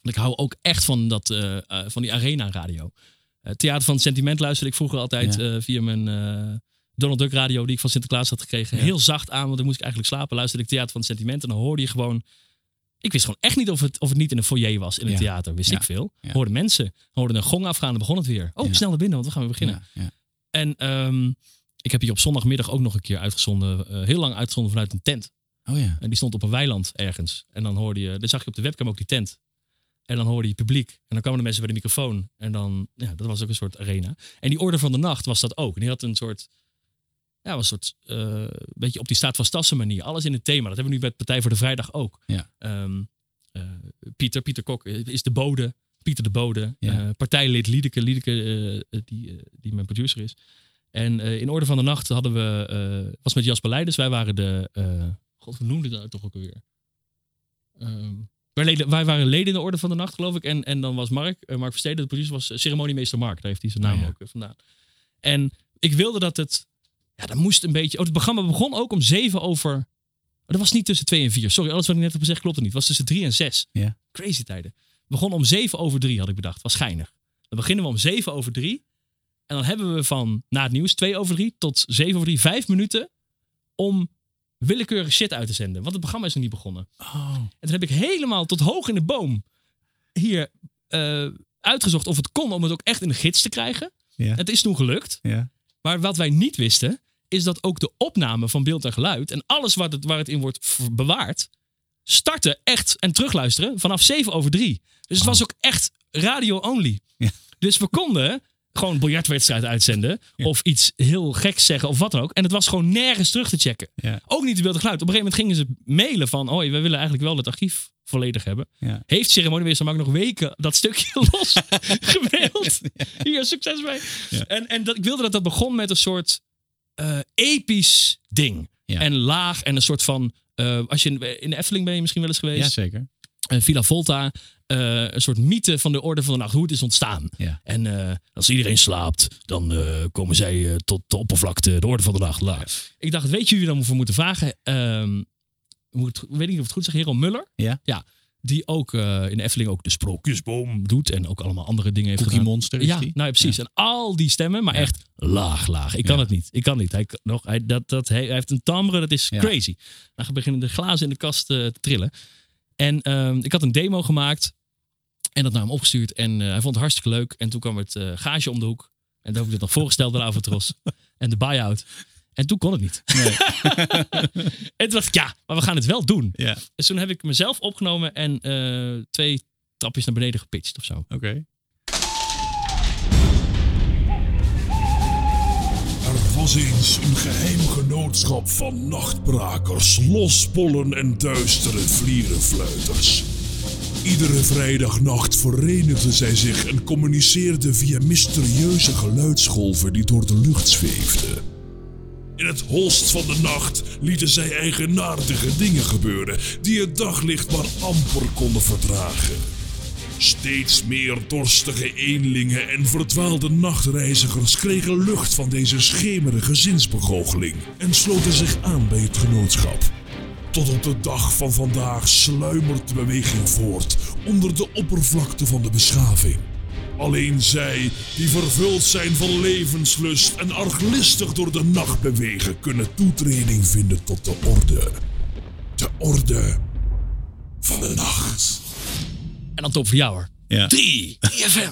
want Ik hou ook echt van, dat, eh, eh, van die arena radio. Eh, Theater van het Sentiment luisterde ik vroeger altijd Ja. eh, via mijn eh, Donald Duck radio die ik van Sinterklaas had gekregen. Ja. Heel zacht aan, want dan moest ik eigenlijk slapen. Luisterde ik Theater van het Sentiment en dan hoorde je gewoon... Ik wist gewoon echt niet of het, of het niet in een foyer was in een Ja. theater. Wist Ja. ik veel. Hoorde mensen. Hoorde een gong afgaan en begon het weer. Oh, snel naar binnen, want we gaan weer beginnen. En ehm, ik heb hier op zondagmiddag ook nog een keer uitgezonden. eh, heel lang uitgezonden vanuit een tent. Oh ja. En die stond op een weiland ergens. En dan hoorde je, dan zag je op de webcam ook die tent. En dan hoorde je publiek. En dan kwamen de mensen bij de microfoon. En dan, ja, dat was ook een soort arena. En die orde van de nacht was dat ook. En die had een soort, ja, was een soort, eh beetje op die staat van stassen manier. Alles in het thema. Dat hebben we nu bij Partij voor de Vrijdag ook. Ja. Eh, Pieter, Pieter Kok is de bode. Pieter de Bode. Ja. Eh, partijlid Liedeke, Liedeke die, die mijn producer is. En in Orde van de Nacht hadden we, was met Jasper Leiders. Wij waren de, god, hoe noemde dat toch ook alweer? Ehm, wij, leden, wij waren leden in de Orde van de Nacht, geloof ik. En, en dan was Mark, Mark Versteden, de producer, was ceremoniemeester Mark. Daar heeft hij zijn naam Oh ja. ook vandaan. En ik wilde dat het, ja, dat moest een beetje, oh, het programma begon ook om zeven over, oh, dat was niet tussen twee en vier. Sorry, alles wat ik net heb gezegd klopt er niet. Het was tussen drie en zes. Ja. Crazy tijden. Het begon om zeven over drie, had ik bedacht. Was schijnig. Dan beginnen we om zeven over drie. En dan hebben we van na het nieuws twee over drie tot zeven over drie vijf minuten om willekeurige shit uit te zenden. Want het programma is nog niet begonnen. Oh. En toen heb ik helemaal tot hoog in de boom hier eh, uitgezocht of het kon om het ook echt in de gids te krijgen. Ja. Het is toen gelukt. Ja. Maar wat wij niet wisten, is dat ook de opname van beeld en geluid en alles wat het, waar het in wordt bewaard, starten echt en terugluisteren vanaf 7 over 3. Dus het was ook echt radio only. Ja. Dus we konden gewoon een biljartwedstrijd uitzenden of iets heel geks zeggen of wat dan ook. En het was gewoon nergens terug te checken. Ja. Ook niet de beeld en geluid. Op een gegeven moment gingen ze mailen van, hoi, we willen eigenlijk wel het archief volledig hebben. Ja. Heeft ceremoniemeester Mark nog weken dat stukje los gemaild? Hier, succes mee. Ja. En, en dat, ik wilde dat dat begon met een soort eh, episch ding. Ja. En laag en een soort van eh, als je in, in de Efteling ben je misschien wel eens geweest. Jazeker. Eh, Villa Volta, een soort mythe van de orde van de nacht, hoe het is ontstaan. Ja. En als iedereen slaapt, dan komen zij tot de oppervlakte, de orde van de nacht. La. Ik dacht, weet je wie we dan voor moeten vragen? Ehm, moet, ik weet niet of het goed zeg, Hero Muller. Ja. Ja, die ook eh, in de Efteling ook de sprookjesboom doet en ook allemaal andere dingen heeft Cookie gedaan. Monster is ja, die? nou ja, precies. En al die stemmen, maar echt laag, laag. Ik kan het niet. Ik kan niet. Hij, nog, hij, dat, dat, hij, hij heeft een timbre, dat is crazy. Dan beginnen de glazen in de kast eh, te trillen. En ehm, ik had een demo gemaakt en dat naar hem opgestuurd. En eh, hij vond het hartstikke leuk. En toen kwam het gage om de hoek. En toen heb ik het nog voorgesteld bij Avatros. en de buy-out. En toen kon het niet. en toen dacht ik, ja, maar we gaan het wel doen. Ja. Dus toen heb ik mezelf opgenomen en eh, twee trapjes naar beneden gepitcht of zo. Oké. Er was eens een geheim genootschap van nachtbrakers, lospollen en duistere vlierenfluiters. Iedere vrijdagnacht verenigden zij zich en communiceerden via mysterieuze geluidsgolven die door de lucht zweefden. In het holst van de nacht lieten zij eigenaardige dingen gebeuren die het daglicht maar amper konden verdragen. Steeds meer dorstige eenlingen en verdwaalde nachtreizigers kregen lucht van deze schemerige zinsbegoocheling en sloten zich aan bij het genootschap. Tot op de dag van vandaag sluimert de beweging voort onder de oppervlakte van de beschaving. Alleen zij die vervuld zijn van levenslust en arglistig door de nacht bewegen, kunnen toetreding vinden tot de orde. De orde van de nacht. En dan top voor jou hoor. Ja. 3, 3FM.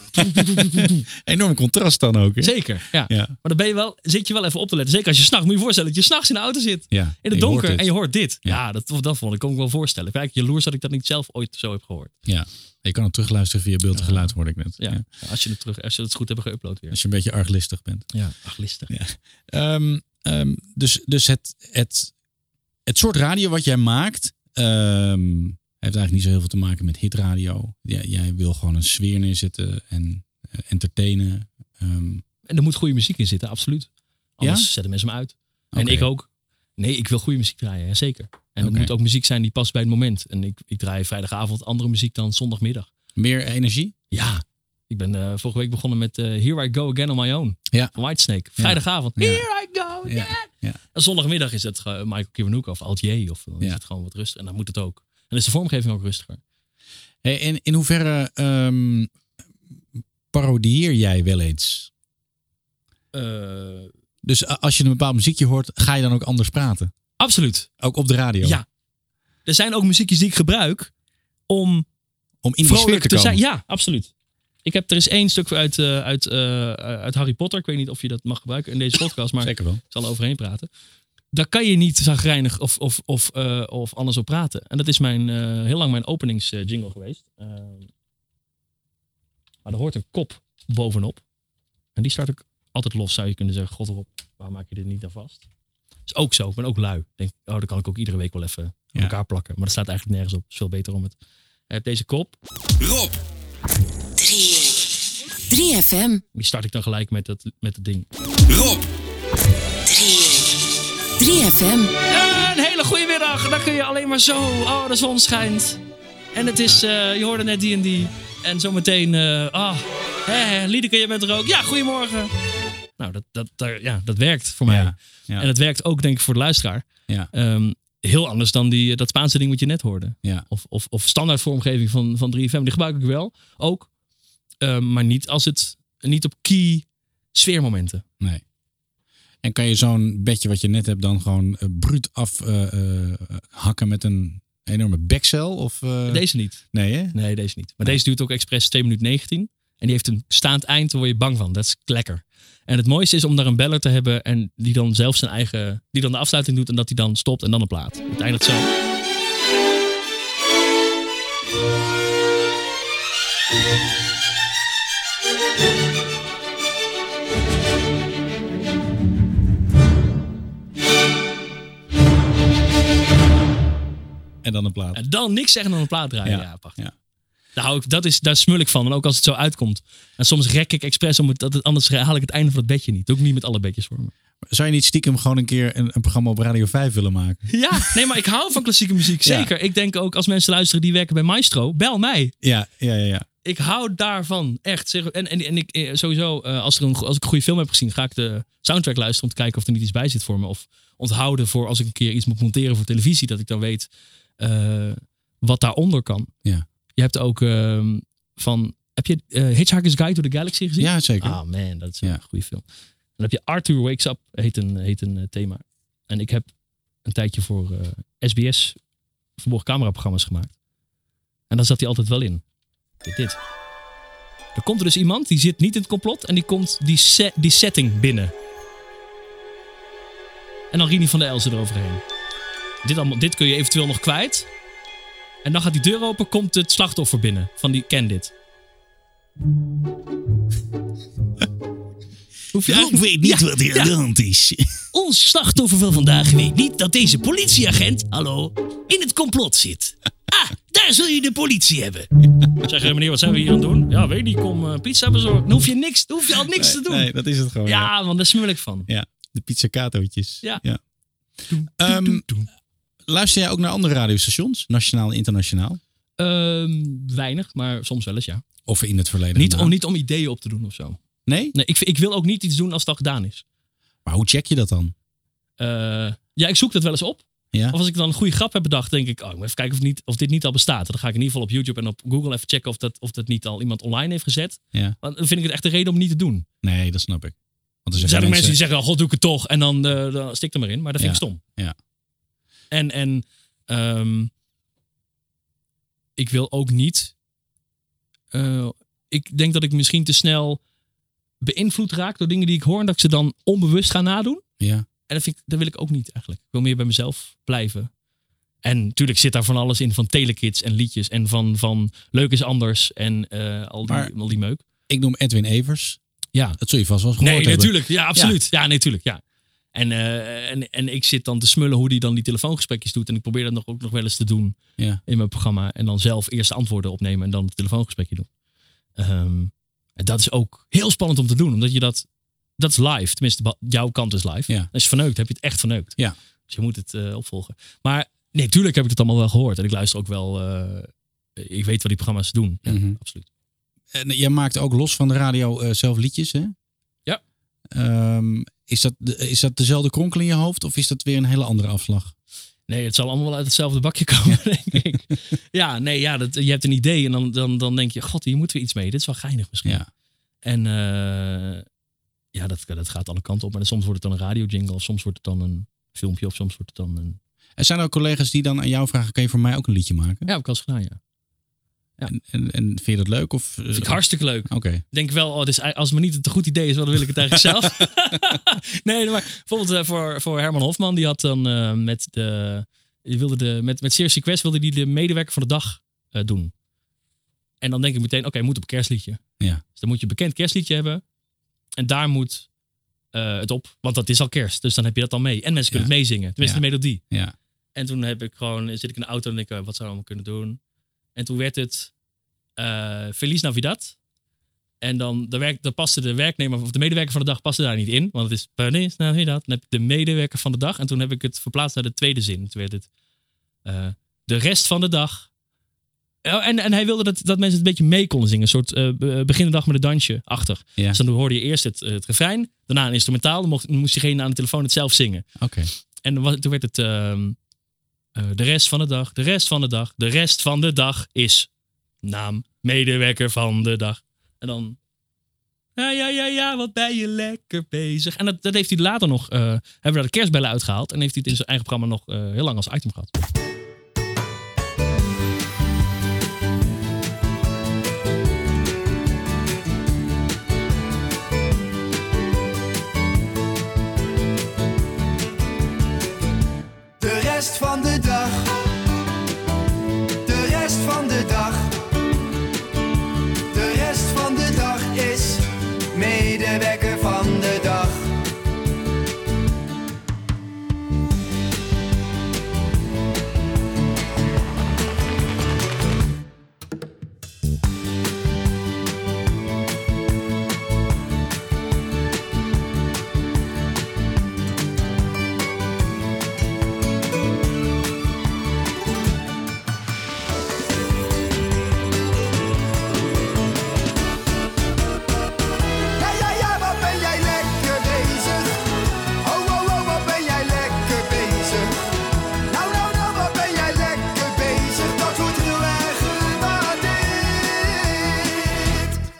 Enorm contrast dan ook. Hè? Zeker, ja. Ja. Maar dan ben je wel, zit je wel even op te letten. Zeker als je s'nachts, moet je voorstellen dat je s'nachts in de auto zit. Ja. In het donker en je hoort dit. Ja. Ja, dat, dat vond ik, kon ik wel voorstellen. Eigenlijk jaloers dat ik dat niet zelf ooit zo heb gehoord. Ja. Je kan het terugluisteren via beeld en geluid, hoorde ik net. Ja. Als, je het terug, als je het goed hebben geüpload weer. Als je een beetje arglistig bent. Ja, ach, listig. Ja. Ehm, ehm, dus dus het, het, het soort radio wat jij maakt, ehm, heeft eigenlijk niet zo heel veel te maken met hitradio. Jij, jij wil gewoon een sfeer neerzetten en eh, entertainen. Ehm, En er moet goede muziek in zitten, absoluut. Anders Ja? zetten mensen hem uit. En ik ook. Nee, ik wil goede muziek draaien, ja, zeker. En het moet ook muziek zijn die past bij het moment. En ik, ik draai vrijdagavond andere muziek dan zondagmiddag. meer energie? Ja. Ik ben eh, vorige week begonnen met eh, Here I Go Again on My Own. Ja. Van Whitesnake. Vrijdagavond. Ja. Here I go again. Ja. En zondagmiddag is het Michael Kiwanuka of Alt J. Of dan is het gewoon wat rustig. En dan moet het ook. En is de vormgeving ook rustiger. Hey, in, in hoeverre ehm, parodieer jij wel eens? Eh, Dus als je een bepaald muziekje hoort, ga je dan ook anders praten? absoluut. Ook op de radio? Ja. Er zijn ook muziekjes die ik gebruik om Om in vrolijk te te, komen? zijn. Ja, absoluut. Ik heb er is één stuk uit, eh, uit, eh, uit Harry Potter. Ik weet niet of je dat mag gebruiken in deze podcast, maar Zeker wel. ik zal er overheen praten. Daar kan je niet zagrijnig of, of, of, eh, of anders op praten. En dat is mijn, eh, heel lang mijn openingsjingle geweest. Eh, maar er hoort een kop bovenop. En die start ik altijd los, zou je kunnen zeggen. God erop, waarom maak je dit niet dan vast? Is ook zo. Ik ben ook lui. Ik Denk, oh, dat kan ik ook iedere week wel even aan Ja. elkaar plakken. Maar dat staat eigenlijk nergens op. is veel beter om het. Je hebt deze kop. Rob, 3FM. Die start ik dan gelijk met het, met het ding. Rob, 3FM. Ja, een hele goede middag. Dan kun je alleen maar zo. Oh, de zon schijnt. En het is, eh, je hoorde net die en die. En zometeen, eh ah, hè, hè, Liedeke, je bent er ook. Ja, goedemorgen. Nou, dat, dat, daar- ja, dat werkt voor mij. Ja, ja. En het werkt ook, denk ik, voor de luisteraar. Ja. Ehm, heel anders dan die, dat Spaanse ding wat je net hoorde. Ja. Of, of, of standaard vormgeving van, van 3FM. Die gebruik ik wel, ook. Ehm, maar niet als het, niet op key sfeermomenten. Nee. En kan je zo'n bedje wat je net hebt dan gewoon eh, bruut af eh, eh, hakken met een enorme bekcel? Of, Deze niet. Nee, hè? Nee, deze niet. Maar deze duurt ook expres 2 minuten 19. En die heeft een staand eind, daar word je bang van. Dat is lekker. En het mooiste is om daar een beller te hebben en die dan zelf zijn eigen, die dan de afsluiting doet en dat hij dan stopt en dan een plaat. Het eindigt zo. En dan een plaat. En dan niks zeggen dan een plaat draaien. Ja, Ja, prachtig. ja. Daar, hou ik, dat is, daar smul ik van. En ook als het zo uitkomt. En soms rek ik expres, om het, dat het, anders haal ik het einde van het bedje niet. Doe ik niet met alle bedjes voor me. Zou je niet stiekem gewoon een keer een, een programma op Radio 5 willen maken? Ja, nee, maar ik hou van klassieke muziek. Ja. Zeker. Ik denk ook als mensen luisteren die werken bij Maestro, bel mij. Ja, ja, ja. ja. Ik hou daarvan. Echt. En, en, en ik eh, sowieso, eh, als, er een, als ik een goede film heb gezien, ga ik de soundtrack luisteren om te kijken of er niet iets bij zit voor me. Of onthouden voor als ik een keer iets moet monteren voor televisie, dat ik dan weet eh, wat daaronder kan. Ja. Je hebt ook ehm, van. Heb je eh, Hitchhiker's Guide to the Galaxy gezien? Ja, zeker. Ah man, dat is een goede film. Dan heb je Arthur Wakes Up, heet een, heet een eh, thema. En ik heb een tijdje voor SBS verborgen cameraprogramma's gemaakt. En daar zat hij altijd wel in. Dit, dit. Er komt er dus iemand, die zit niet in het complot en die komt die, se- die setting binnen. En dan Rini van der Elzen eroverheen. Dit, allemaal, dit kun je eventueel nog kwijt. En dan gaat die deur open, komt het slachtoffer binnen van die ken dit. Hoef je Ik weet niet wat hier aan de hand is. Ons slachtoffer van vandaag weet niet dat deze politieagent, hallo, in het complot zit. Ah, daar zul je de politie hebben. Zeg je, meneer, wat zijn we hier aan het doen? Ja, weet niet, kom eh, pizza bezorgen. Dan hoef je, niks, dan hoef je al niks te doen. Nee, dat is het gewoon. ja, want daar smul ik van. Ja, de pizzicatootjes. Ja. Ehm, luister jij ook naar andere radiostations? Nationaal en internationaal? Ehm, weinig, maar soms wel eens, ja. Of in het verleden? Niet om, niet om ideeën op te doen of zo. Nee? Nee, ik, ik wil ook niet iets doen als het al gedaan is. Maar hoe check je dat dan? Eh, ja, ik zoek dat wel eens op. Ja? Of als ik dan een goede grap heb bedacht, denk ik, oh, ik moet even kijken of, niet, of dit niet al bestaat. Dan ga ik in ieder geval op YouTube en op Google even checken of dat, of dat niet al iemand online heeft gezet. Ja. Want dan vind ik het echt een reden om niet te doen. Nee, dat snap ik. Want Er zijn ook mensen die zeggen, oh, god, doe ik het toch. En dan, eh, dan stik er maar in. Maar dat vind ik Ja. stom. Ja. En, en ehm, ik wil ook niet. eh, ik denk dat ik misschien te snel beïnvloed raak door dingen die ik hoor. En dat ik ze dan onbewust ga nadoen. Ja. En dat, vind ik, dat wil ik ook niet eigenlijk. Ik wil meer bij mezelf blijven. En natuurlijk zit daar van alles in. Van telekids en liedjes. En van, van Leuk is Anders. En eh, al, die, Maar- al die meuk. Ik noem Edwin Evers. Ja. Dat zul je vast wel eens gehoord Nee, hebben. natuurlijk. Ja, absoluut. Ja, nee, natuurlijk. Ja. En, eh, en, en ik zit dan te smullen hoe die dan die telefoongesprekjes doet. En ik probeer dat nog, ook nog wel eens te doen Ja. in mijn programma. En dan zelf eerst de antwoorden opnemen en dan het telefoongesprekje doen. Ehm, en dat is ook heel spannend om te doen. Omdat je dat... Dat is live. Tenminste, jouw kant is live. Ja. Als je verneukt, heb je het echt verneukt. Ja. Dus je moet het eh, opvolgen. Maar nee, tuurlijk heb ik het allemaal wel gehoord. En ik luister ook wel... eh, ik weet wat die programma's doen. Ja, Mhm. absoluut. En jij maakt ook los van de radio zelf liedjes, hè? Ja. Ehm, is, dat, is dat dezelfde kronkel in je hoofd of is dat weer een hele andere afslag? Nee, het zal allemaal wel uit hetzelfde bakje komen, denk ik. Ja, nee, ja, dat, je hebt een idee en dan, dan, dan denk je, god, hier moeten we iets mee. Dit is wel geinig misschien. Ja. En eh, ja, dat, dat gaat alle kanten op. Maar soms wordt het dan een radiojingle of soms wordt het dan een filmpje of soms wordt het dan een... Er zijn ook collega's die dan aan jou vragen, kan je voor mij ook een liedje maken? Ja, heb ik al eens gedaan, ja. En, en, en vind je dat leuk? Of, Vind ik hartstikke leuk. Oké. Ik denk wel, oh, is, als het me niet een goed idee is, dan wil ik het eigenlijk zelf. nee, maar bijvoorbeeld eh, voor, voor Herman Hofman, die had dan eh, met de, die wilde de, met, met Request wilde die de medewerker van de dag eh, doen. En dan denk ik meteen, oké, moet op een kerstliedje. Ja. Dus dan moet je een bekend kerstliedje hebben. En daar moet eh, het op, want dat is al kerst. Dus dan heb je dat al mee. En mensen kunnen het meezingen, tenminste Ja. de melodie. Ja. En toen heb ik gewoon, zit ik in de auto en denk ik, eh, wat zou ik allemaal kunnen doen? En toen werd het eh Feliz Navidad. En dan, de werk, dan paste de werknemer of de medewerker van de dag paste daar niet in. Want het is Feliz Navidad. Dan heb je de medewerker van de dag. En toen heb ik het verplaatst naar de tweede zin. Toen werd het eh, de rest van de dag. Oh, en, en hij wilde dat, dat mensen het een beetje mee konden zingen. Een soort eh be- begin de dag met een dansje achter. Ja. Dus dan hoorde je eerst het, het refrein. Daarna een instrumentaal. Dan, mocht, moest diegene aan de telefoon het zelf zingen. Oké. En was- toen werd het ehm, eh, de rest van de dag, de rest van de dag, de rest van de dag is naam, medewerker van de dag. En dan, ja, ja, ja, ja, wat ben je lekker bezig. En dat, dat heeft hij later nog, eh, hebben we daar de kerstbellen uitgehaald. En heeft hij het in zijn eigen programma nog eh, heel lang als item gehad.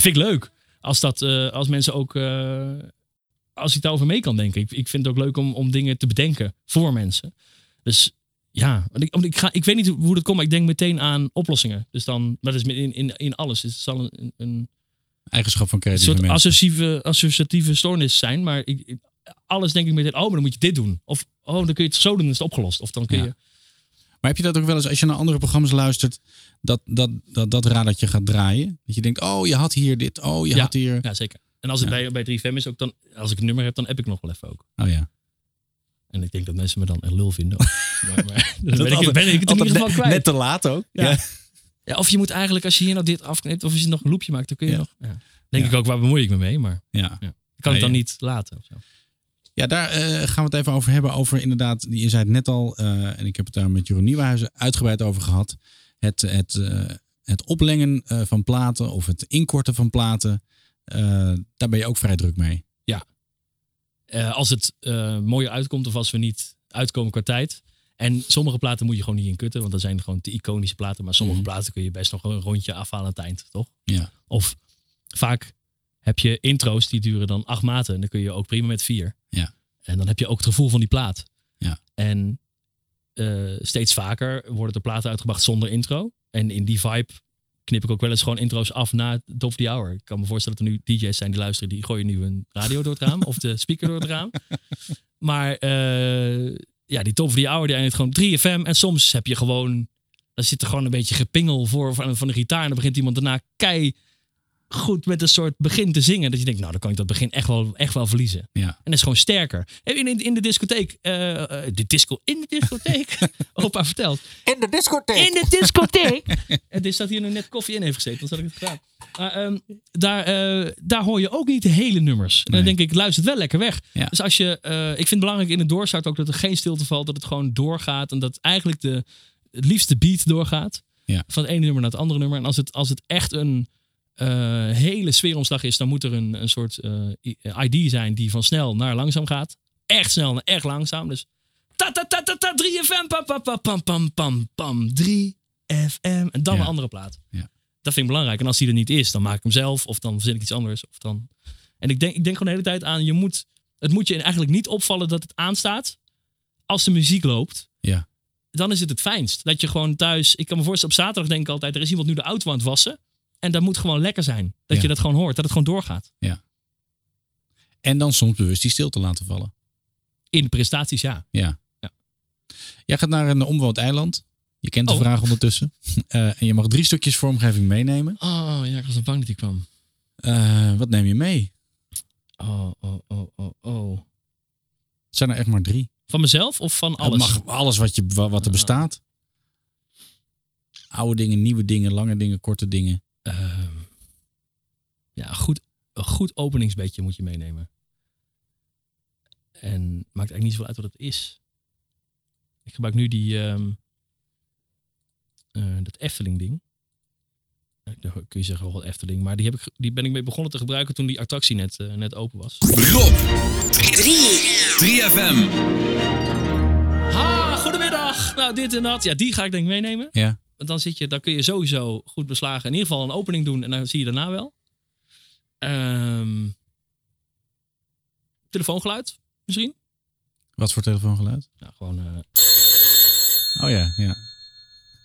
Vind ik leuk. Als, dat, eh, als mensen ook. eh, als ik daarover mee kan denken. Ik, ik vind het ook leuk om, om dingen te bedenken voor mensen. Dus ja, want ik, ik, ga, ik weet niet hoe dat komt, maar ik denk meteen aan oplossingen. Dus dan, dat is in, in, in alles. Dus het zal een, een, een Eigenschap van creatieve soort mensen. associatieve, associatieve stoornis zijn. Maar ik, alles denk ik meteen, oh, maar dan moet je dit doen. Of, oh, dan kun je het zo doen, dan is het opgelost. Of dan kun Ja. je... Maar heb je dat ook wel eens als je naar andere programma's luistert, dat dat, dat, dat radertje gaat draaien? Dat je denkt, oh, je had hier dit, oh, je ja, had hier... ja, zeker. En als het bij, bij 3FM is ook dan, als ik een nummer heb, dan heb ik nog wel even ook. Oh ja. En ik denk dat mensen me dan echt lul vinden. maar, maar, dan Dat ben ik, altijd- ben ik het in altijd ieder geval net- kwijt. net te laat ook. Ja. Ja. Of je moet eigenlijk, als je hier nou dit afknipt, of als je nog een loopje maakt, dan kun je nog... Ja. Denk ik ook, waar bemoei ik me mee? Maar Ja. ik kan het dan niet laten. Of zo. Ja, daar eh, gaan we het even over hebben. Over inderdaad, je zei het net al, eh, en ik heb het daar met Jeroen Nieuwenhuizen uitgebreid over gehad. Het, het, eh, het oplengen van platen of het inkorten van platen. daar ben je ook vrij druk mee. Ja. Als het mooier uitkomt of als we niet uitkomen qua tijd. En sommige platen moet je gewoon niet inkutten, want dat zijn gewoon te iconische platen. Maar sommige platen kun je best nog een rondje afhalen aan het eind, toch? Ja. Of vaak heb je intro's die duren dan acht maten. En dan kun je ook prima met vier. Ja. En dan heb je ook het gevoel van die plaat. Ja. En eh, steeds vaker worden er platen uitgebracht zonder intro. En in die vibe knip ik ook wel eens gewoon intro's af na top of the hour. Ik kan me voorstellen dat er nu DJ's zijn die luisteren, die gooien nu een radio door het raam of de speaker door het raam. Maar eh, ja, die top of the hour die eindigt gewoon 3FM. En soms heb je gewoon, dan zit er gewoon een beetje gepingel voor van, van de gitaar. En dan begint iemand daarna kei goed met een soort begin te zingen. Dat je denkt, nou dan kan ik dat begin echt wel, echt wel verliezen. Ja. En dat is gewoon sterker. In, in, in de discotheek, eh, eh, de disco, in de discotheek, opa vertelt. In de discotheek. In de discotheek. Het is dat hier nu net koffie in heeft gezeten, dan had ik het gedaan. Maar ehm, daar, eh, daar hoor je ook niet de hele nummers. En dan denk ik, luistert wel lekker weg. Ja. Dus als je, eh, ik vind het belangrijk in de doorstart ook dat er geen stilte valt, dat het gewoon doorgaat en dat eigenlijk de, het liefste beat doorgaat. Ja. Van het ene nummer naar het andere nummer. En als het, als het echt een eh, hele sfeeromslag is, dan moet er een, een soort eh, ID zijn die van snel naar langzaam gaat. Echt snel naar echt langzaam. Dus ta ta ta ta ta 3FM pam pam pam pam pam pam pam 3FM en dan Ja. een andere plaat. Ja. Dat vind ik belangrijk. En als die er niet is, dan maak ik hem zelf of dan verzin ik iets anders. Of dan... En ik denk, ik denk gewoon de hele tijd aan, je moet, het moet je eigenlijk niet opvallen dat het aanstaat als de muziek loopt. Ja. Dan is het het fijnst. Dat je gewoon thuis, ik kan me voorstellen, op zaterdag denk ik altijd, er is iemand nu de auto aan het wassen. En dat moet gewoon lekker zijn. Dat Ja. je dat gewoon hoort, dat het gewoon doorgaat. En dan soms bewust die stilte laten vallen. In de prestaties, ja. Ja. Ja. Jij gaat naar een onbewoond eiland. Je kent de Oh. vraag ondertussen. Eh, en je mag drie stukjes vormgeving meenemen. Oh ja, ik was bang dat die kwam. Eh, wat neem je mee? Oh, oh, oh, oh, oh. Het zijn er echt maar drie. Van mezelf of van Het alles? mag alles wat, je, wa- wat er bestaat. Oude dingen, nieuwe dingen, lange dingen, korte dingen. Ehm, ja, een goed, een goed openingsbedje moet je meenemen. En maakt eigenlijk niet zoveel uit wat het is. Ik gebruik nu die ehm, eh, dat Efteling ding. Eh, daar kun je zeggen wel Efteling, maar die, heb ik, die ben ik mee begonnen te gebruiken toen die attractie net, eh, net open was. Rob. 3FM. Ha, goedemiddag. Nou, dit en dat. Ja, die ga ik denk ik meenemen. Ja. Dan zit je, dan kun je sowieso goed beslagen. In ieder geval een opening doen en dan zie je daarna wel. Ehm, telefoongeluid, misschien? Wat voor telefoongeluid? Nou, gewoon. eh, Oh ja, ja.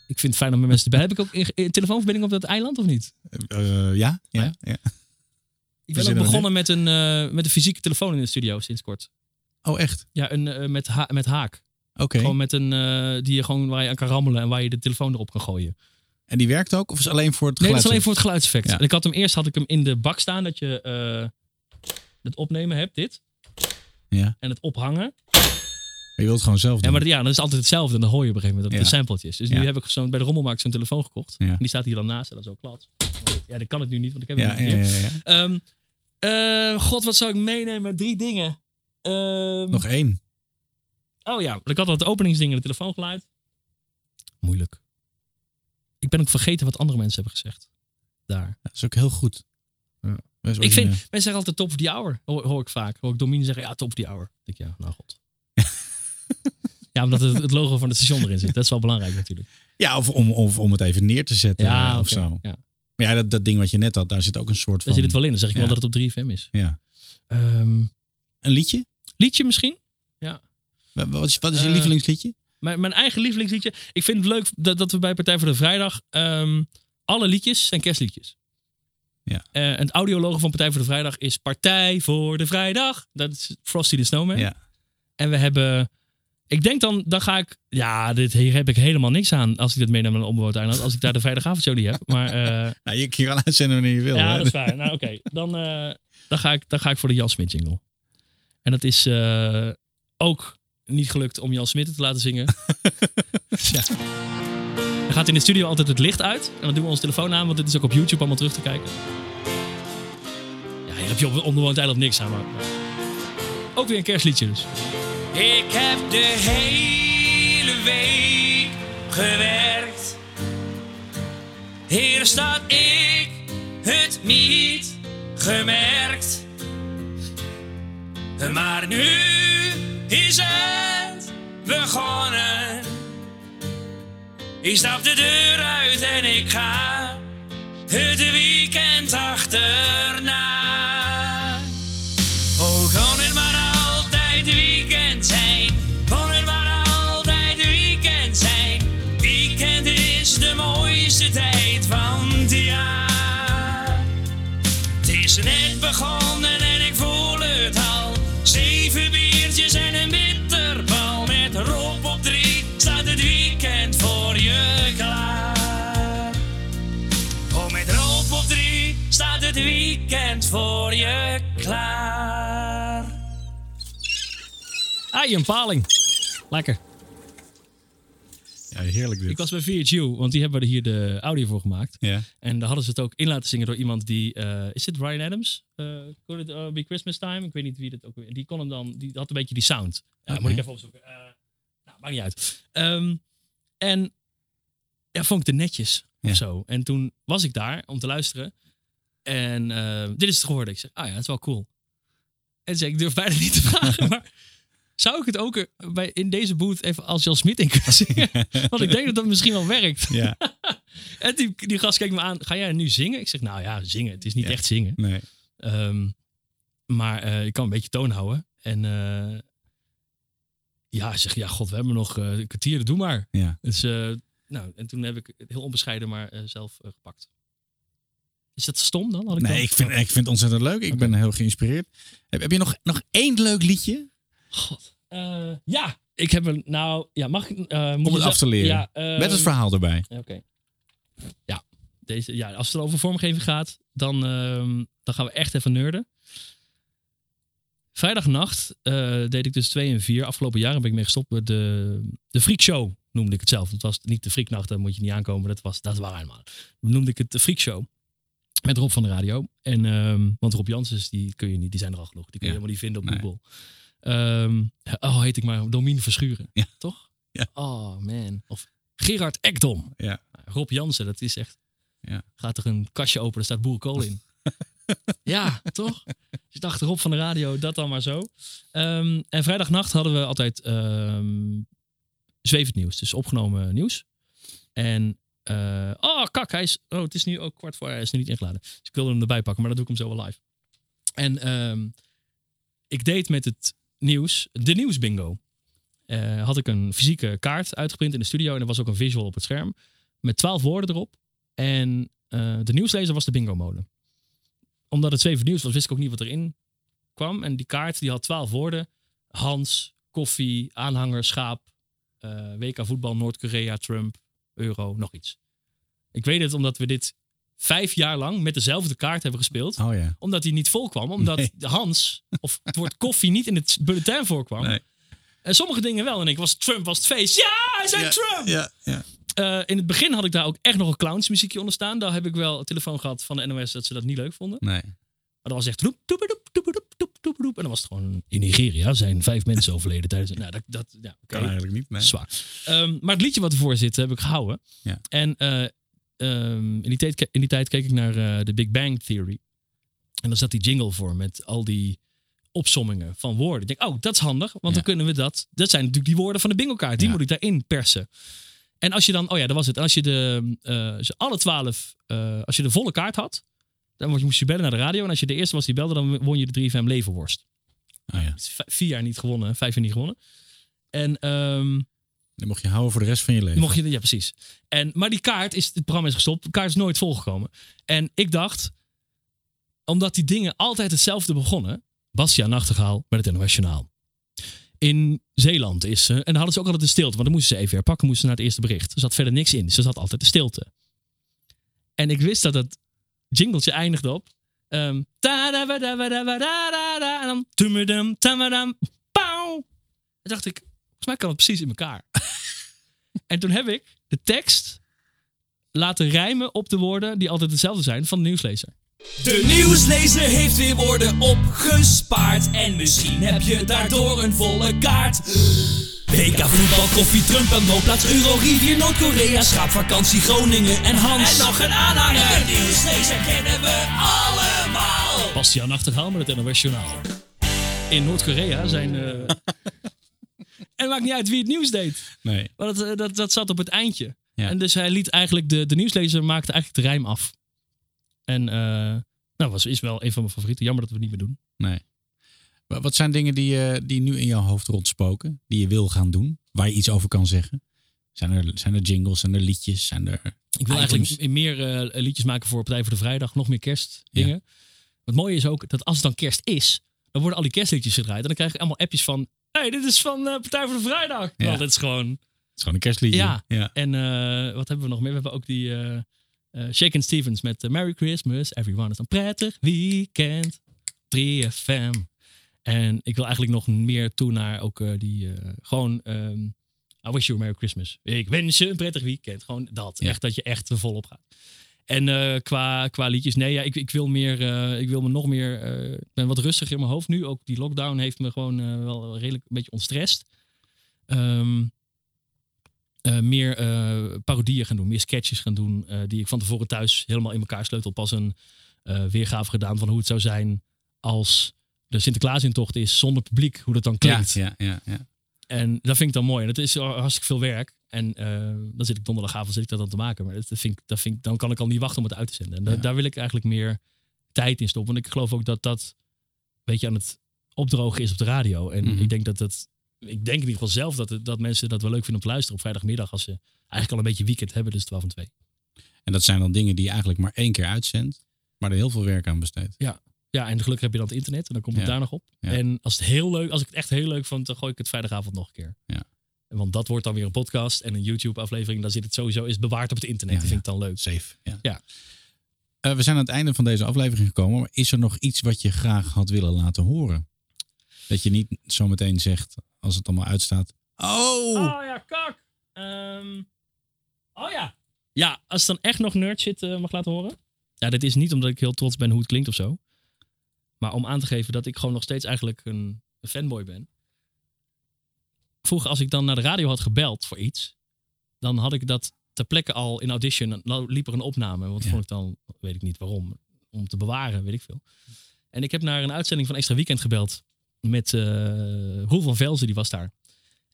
ik vind het fijn om met mensen erbij. Heb ik ook een telefoonverbinding op dat eiland of niet? Eh, ja, ja, ja. Ik ben ook begonnen met een, eh, met een fysieke telefoon in de studio sinds kort. Oh, echt? Ja, een, eh, met, ha- met haak. Oké. Gewoon met een eh, die je gewoon waar je aan kan rammelen en waar je de telefoon erop kan gooien. En die werkt ook? Of is alleen voor het Nee, dat geluid? is alleen voor het geluidseffect. Ja. En ik had hem eerst had ik hem in de bak staan dat je eh, het opnemen hebt, dit. Ja. En het ophangen. Maar je wilt het gewoon zelf doen. Ja, maar dat, ja, dat is altijd hetzelfde. En dan hoor je op een gegeven moment dat Ja. sampletjes. Dus nu heb ik zo'n, bij de rommelmarkt zo'n telefoon gekocht. En die staat hier dan naast en dan zo klats. Ja, dat kan ik nu niet, want ik heb hem niet meer. Ehm, eh, God, wat zou ik meenemen? Drie dingen. Ehm, Nog één. Oh ja, ik had al het openingsding en het telefoongeluid. Moeilijk. Ik ben ook vergeten wat andere mensen hebben gezegd. Daar. Dat is ook heel goed. Ja. Ik vind, mensen zeggen altijd top of the hour. Hoor, hoor ik vaak. Hoor ik Domine zeggen, ja, top of the hour. Ik denk, ja, nou god. ja, omdat het, het logo van het station erin zit. Dat is wel belangrijk natuurlijk. Ja, of om, of om het even neer te zetten Ja, of zo. ja. Maar ja, dat, dat ding wat je net had, daar zit ook een soort van... Daar zit het wel in. Dan zeg ik wel dat het op 3FM is. Ja. Ehm, een liedje? Liedje misschien? Ja. Wat is, wat is je Eh, lievelingsliedje? Mijn, mijn eigen lievelingsliedje. Ik vind het leuk dat, dat we bij Partij voor de Vrijdag. ehm, alle liedjes zijn kerstliedjes. Ja. En het audiologo van Partij voor de Vrijdag is Partij voor de Vrijdag. Dat is Frosty the Snowman. Ja. En we hebben. Ik denk dan, dan ga ik. Ja, dit, hier heb ik helemaal niks aan als ik dit meeneem naar een onbewoond eiland. Als ik daar de vrijdagavondshow niet heb. Maar. eh, Nou, je kan gaan uitzenden wanneer je wil. ja, hè? dat is waar. Nou, oké. Dan, dan, ga ik, dan ga ik voor de Jan Smit jingle. En dat is ook niet gelukt om Jan Smit te laten zingen. ja. Dan gaat in de studio altijd het licht uit. En dan doen we onze telefoon aan, want dit is ook op YouTube allemaal terug te kijken. Ja, hier heb je op onbewoond eiland niks aan. Maar... Ook weer een kerstliedje dus. Ik heb de hele week gewerkt. Hier staat ik het niet gemerkt. Maar nu is het begonnen. Ik stap de deur uit en ik ga het weekend achterna. Oh, kon het maar altijd weekend zijn. Kon het maar altijd weekend zijn. Weekend is de mooiste tijd van het jaar. Het is net begonnen en ik voel het al. Zeven biertjes en een bitterbal. Rob op drie staat het weekend voor je klaar. Oh, met Rob op drie staat het weekend voor je klaar. Ah, een paling. Lekker. Ja, heerlijk dit. Ik was bij VHU, want die hebben er hier de audio voor gemaakt. Ja. En daar hadden ze het ook in laten zingen door iemand die... eh, is dit Ryan Adams? Eh Could it uh, be Christmas time? Ik weet niet wie dat ook weer... Die kon hem dan... Die had een beetje die sound. Moet ik even opzoeken. Nou, maakt niet uit. Ehm, en ja, vond ik het netjes Ja. of zo. En toen was ik daar om te luisteren. En eh, dit is het geworden. Ik zeg, ah ja, het is wel cool. En zei ik, durf bijna niet te vragen, maar... Zou ik het ook bij, in deze booth even als Jan Smit in kunnen zingen? Want ik denk dat dat misschien wel werkt. Ja. en die, die gast kijkt me aan. Ga jij nu zingen? Ik zeg, nou ja, zingen. Het is niet Ja. echt zingen. Nee. Ehm, maar eh, ik kan een beetje toon houden. En eh, ja, zeg, ja, god, we hebben nog eh, een kwartier, doe maar. Ja. Dus, eh, nou, en toen heb ik het heel onbescheiden maar eh, zelf gepakt. Is dat stom dan? Had ik Nee, dan- ik vind, ik vind het ontzettend leuk. Ik ben heel geïnspireerd. Heb, heb je nog, nog één leuk liedje? God. Ja, ik heb een. Nou, ja, mag ik. Om het af te leren. Ja, ehm, Met het verhaal erbij. Oké. Ja, deze, ja, als het over vormgeving gaat, dan, ehm, dan gaan we echt even nerden. Vrijdagnacht eh, deed ik dus 2 en 4. Afgelopen jaren ben ik mee gestopt met de, de Freak Show, noemde ik het zelf. Het was niet de Freaknacht, daar moet je niet aankomen. Dat was, dat waren helemaal. Noemde ik het de Freak Show. Met Rob van de radio. En, ehm, want Rob Janssens, die kun je niet, die zijn er al genoeg. Die kun je Ja. helemaal niet vinden op Nee. Google. Ehm, oh, heet ik maar Domien Verschuren. Ja. Toch? Ja. Oh man. Of Gerard Ekdom. Ja. Rob Jansen, dat is echt. Ja. Gaat er een kastje open, er staat boerenkool in. ja, toch? Dus dacht, Rob van de radio, dat dan maar zo. Ehm, en vrijdagnacht hadden we altijd ehm zwevend nieuws. Dus opgenomen nieuws. En, eh, oh kak, hij is, oh, het is nu ook kwart voor, hij is nu niet ingeladen. Dus ik wilde hem erbij pakken, maar dat doe ik hem zo wel live. En ehm, ik deed met het nieuws, de nieuwsbingo. Eh, had ik een fysieke kaart uitgeprint in de studio. En er was ook een visual op het scherm. Met twaalf woorden erop. En eh, de nieuwslezer was de bingo molen. Omdat het zeven nieuws was, wist ik ook niet wat erin kwam. En die kaart die had twaalf woorden. Hans, koffie, aanhanger, schaap. eh, WK voetbal, Noord-Korea, Trump, euro, nog iets. Ik weet het omdat we dit vijf jaar lang met dezelfde kaart hebben gespeeld. Oh ja. Omdat die niet vol kwam. Omdat Nee. Hans of het woord koffie niet in het bulletin voorkwam. Nee. En sommige dingen wel. En ik was Trump was het feest. Ja, hij zei Ja, Trump! Ja, ja. Eh, in het begin had ik daar ook echt nog een clownsmuziekje onder staan. Daar heb ik wel een telefoon gehad van de NOS dat ze dat niet leuk vonden. Nee. Maar dat was echt roep, doep, doep, doep, doep, doep, doep, doep. En dan was het gewoon in Nigeria zijn vijf mensen overleden tijdens. Nou, dat, dat ja. Kan eigenlijk niet. Nee. Zwaar. Ehm, maar het liedje wat ervoor zit, heb ik gehouden. Ja. En eh, ehm, in, die tijd, in die tijd keek ik naar eh, de Big Bang Theory. En dan zat die jingle voor met al die opsommingen van woorden. Ik denk, oh, dat is handig, want dan kunnen we dat. Dat zijn natuurlijk die woorden van de bingo-kaart. Die Ja. moet ik daarin persen. En als je dan, oh ja, dat was het. Als je de, eh, ze alle twaalf, eh, als je de volle kaart had, dan moest je- bellen naar de radio. En als je de eerste was die belde, dan won je de 3FM Levenworst. Oh ja. Dus Vier jaar niet gewonnen, vijf jaar niet gewonnen. En Die mocht je houden voor de rest van je leven. Mocht je, ja, precies. En, maar die kaart is, het programma is gestopt. De kaart is nooit volgekomen. En ik dacht, omdat die dingen altijd hetzelfde begonnen. Bastiaan Nachtegaal met het NOS Journaal. In Zeeland is ze, en dan hadden ze ook altijd de stilte. Want dan moesten ze even herpakken, moesten naar het eerste bericht. Er zat verder niks in, dus er zat altijd de stilte. En ik wist dat het jingletje eindigde op. en dan. En dacht ik, volgens mij kan het precies in elkaar. En toen heb ik de tekst laten rijmen op de woorden die altijd hetzelfde zijn van de nieuwslezer. De nieuwslezer heeft weer woorden opgespaard. En misschien heb je daardoor een volle kaart. WK voetbal, koffie, Trump en woonplaats, Euro, Rivier, Noord-Korea, schaapvakantie, Groningen en Hans. En nog een aanhanger. De nieuwslezer kennen we allemaal. Bastiaan Nachtegaal met het NOS Journaal. In Noord-Korea zijn... eh, en het maakt niet uit wie het nieuws deed. Nee. Maar dat, eh, dat, dat zat op het eindje. Ja. En dus hij liet eigenlijk... De, de nieuwslezer maakte eigenlijk de rijm af. En eh nou, was, is wel een van mijn favorieten. Jammer dat we het niet meer doen. Nee. Wa- Wat zijn dingen die, eh, die nu in jouw hoofd rondspoken? Die je wil gaan doen? Waar je iets over kan zeggen? Zijn er, zijn er jingles? Zijn er liedjes? Zijn er Ik wil items? eigenlijk meer eh, liedjes maken voor Partij voor de Vrijdag. Nog meer kerstdingen. Wat mooi is ook, dat als het dan kerst is... dan worden al die kerstliedjes gedraaid. En dan krijg ik allemaal appjes van... hey, dit is van eh, Partij voor de Vrijdag. Ja. Dat is gewoon... Het is gewoon een kerstliedje. Ja. ja. En wat hebben we nog meer? We hebben ook die Shaken Stevens met eh, Merry Christmas. Everyone is een prettig weekend. 3FM. En ik wil eigenlijk nog meer toe naar ook eh, die... eh, gewoon... ehm, I wish you a Merry Christmas. Ik wens je een prettig weekend. Gewoon dat. Echt dat je echt volop gaat. En eh, qua, qua liedjes, nee, ja, ik, ik wil meer, eh, ik wil me nog meer, eh, ik ben wat rustiger in mijn hoofd nu. Ook die lockdown heeft me gewoon eh, wel redelijk een beetje ontstrest. Ehm, eh, meer eh, parodieën gaan doen, meer sketches gaan doen, eh, die ik van tevoren thuis helemaal in elkaar sleutel. Pas een weergave gedaan van hoe het zou zijn als de Sinterklaasintocht is zonder publiek, hoe dat dan klinkt. Ja, ja, ja, En dat vind ik dan mooi. En dat is hartstikke veel werk. En dan zit ik donderdagavond zit ik dat dan te maken. Maar dat vind ik, dat vind ik, dan kan ik al niet wachten om het uit te zenden. En da- daar wil ik eigenlijk meer tijd in stoppen. Want ik geloof ook dat dat een beetje aan het opdrogen is op de radio. En Mhm. ik denk dat het... Ik denk in ieder geval zelf dat, dat mensen dat wel leuk vinden om te luisteren op vrijdagmiddag. Als ze eigenlijk al een beetje weekend hebben. Dus 12 en 2. En dat zijn dan dingen die je eigenlijk maar één keer uitzendt. Maar er heel veel werk aan besteedt. Ja. ja, en gelukkig heb je dan het internet. En dan komt het Ja. daar nog op. Ja. En als, het heel leuk, als ik het echt heel leuk vond, dan gooi ik het vrijdagavond nog een keer. Ja. Want dat wordt dan weer een podcast en een YouTube-aflevering. Dan zit het sowieso is bewaard op het internet. Ja, dat vind ik dan leuk. Safe. Ja. Eh, we zijn aan het einde van deze aflevering gekomen. Maar is er nog iets wat je graag had willen laten horen? Dat je niet zometeen zegt, als het allemaal uitstaat. Oh! Oh ja, kak. Ehm, oh ja. Ja, als het dan echt nog nerd shit eh, mag laten horen. Ja, dit is niet omdat ik heel trots ben hoe het klinkt of zo. Maar om aan te geven dat ik gewoon nog steeds eigenlijk een, een fanboy ben. Vroeger als ik dan naar de radio had gebeld voor iets. Dan had ik dat ter plekke al in audition. Dan liep er een opname. Want vond ik dan, weet ik niet waarom. Om te bewaren, weet ik veel. En ik heb naar een uitzending van Extra Weekend gebeld. Met eh Roel van Velzen, die was daar.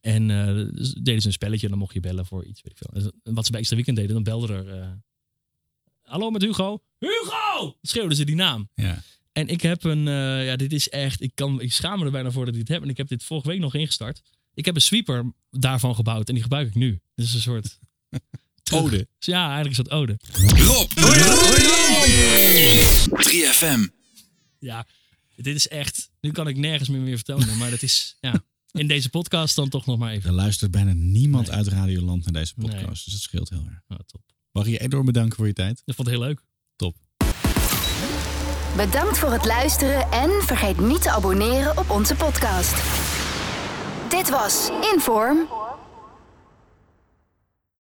En eh, dus deden ze een spelletje en dan mocht je bellen voor iets, weet ik veel. En wat ze bij Extra Weekend deden, dan belde er... eh, Hallo met Hugo. Hugo! Schreeuwden ze die naam. Ja. En ik heb een, eh, ja, dit is echt, ik, kan, ik schaam me er bijna voor dat ik dit heb. En ik heb dit vorige week nog ingestart. Ik heb een sweeper daarvan gebouwd en die gebruik ik nu. Dit is een soort... Ode. Ja, eigenlijk een soort ode. Rob. 3FM. Ja, dit is echt, nu kan ik nergens meer meer vertellen. Maar dat is, ja, in deze podcast dan toch nog maar even. Er luistert bijna niemand uit Radioland naar deze podcast. Dus dat scheelt heel erg. Oh, top. Mag ik je enorm bedanken voor je tijd? Ik vond het heel leuk. Top. Bedankt voor het luisteren en vergeet niet te abonneren op onze podcast. Dit was Inform.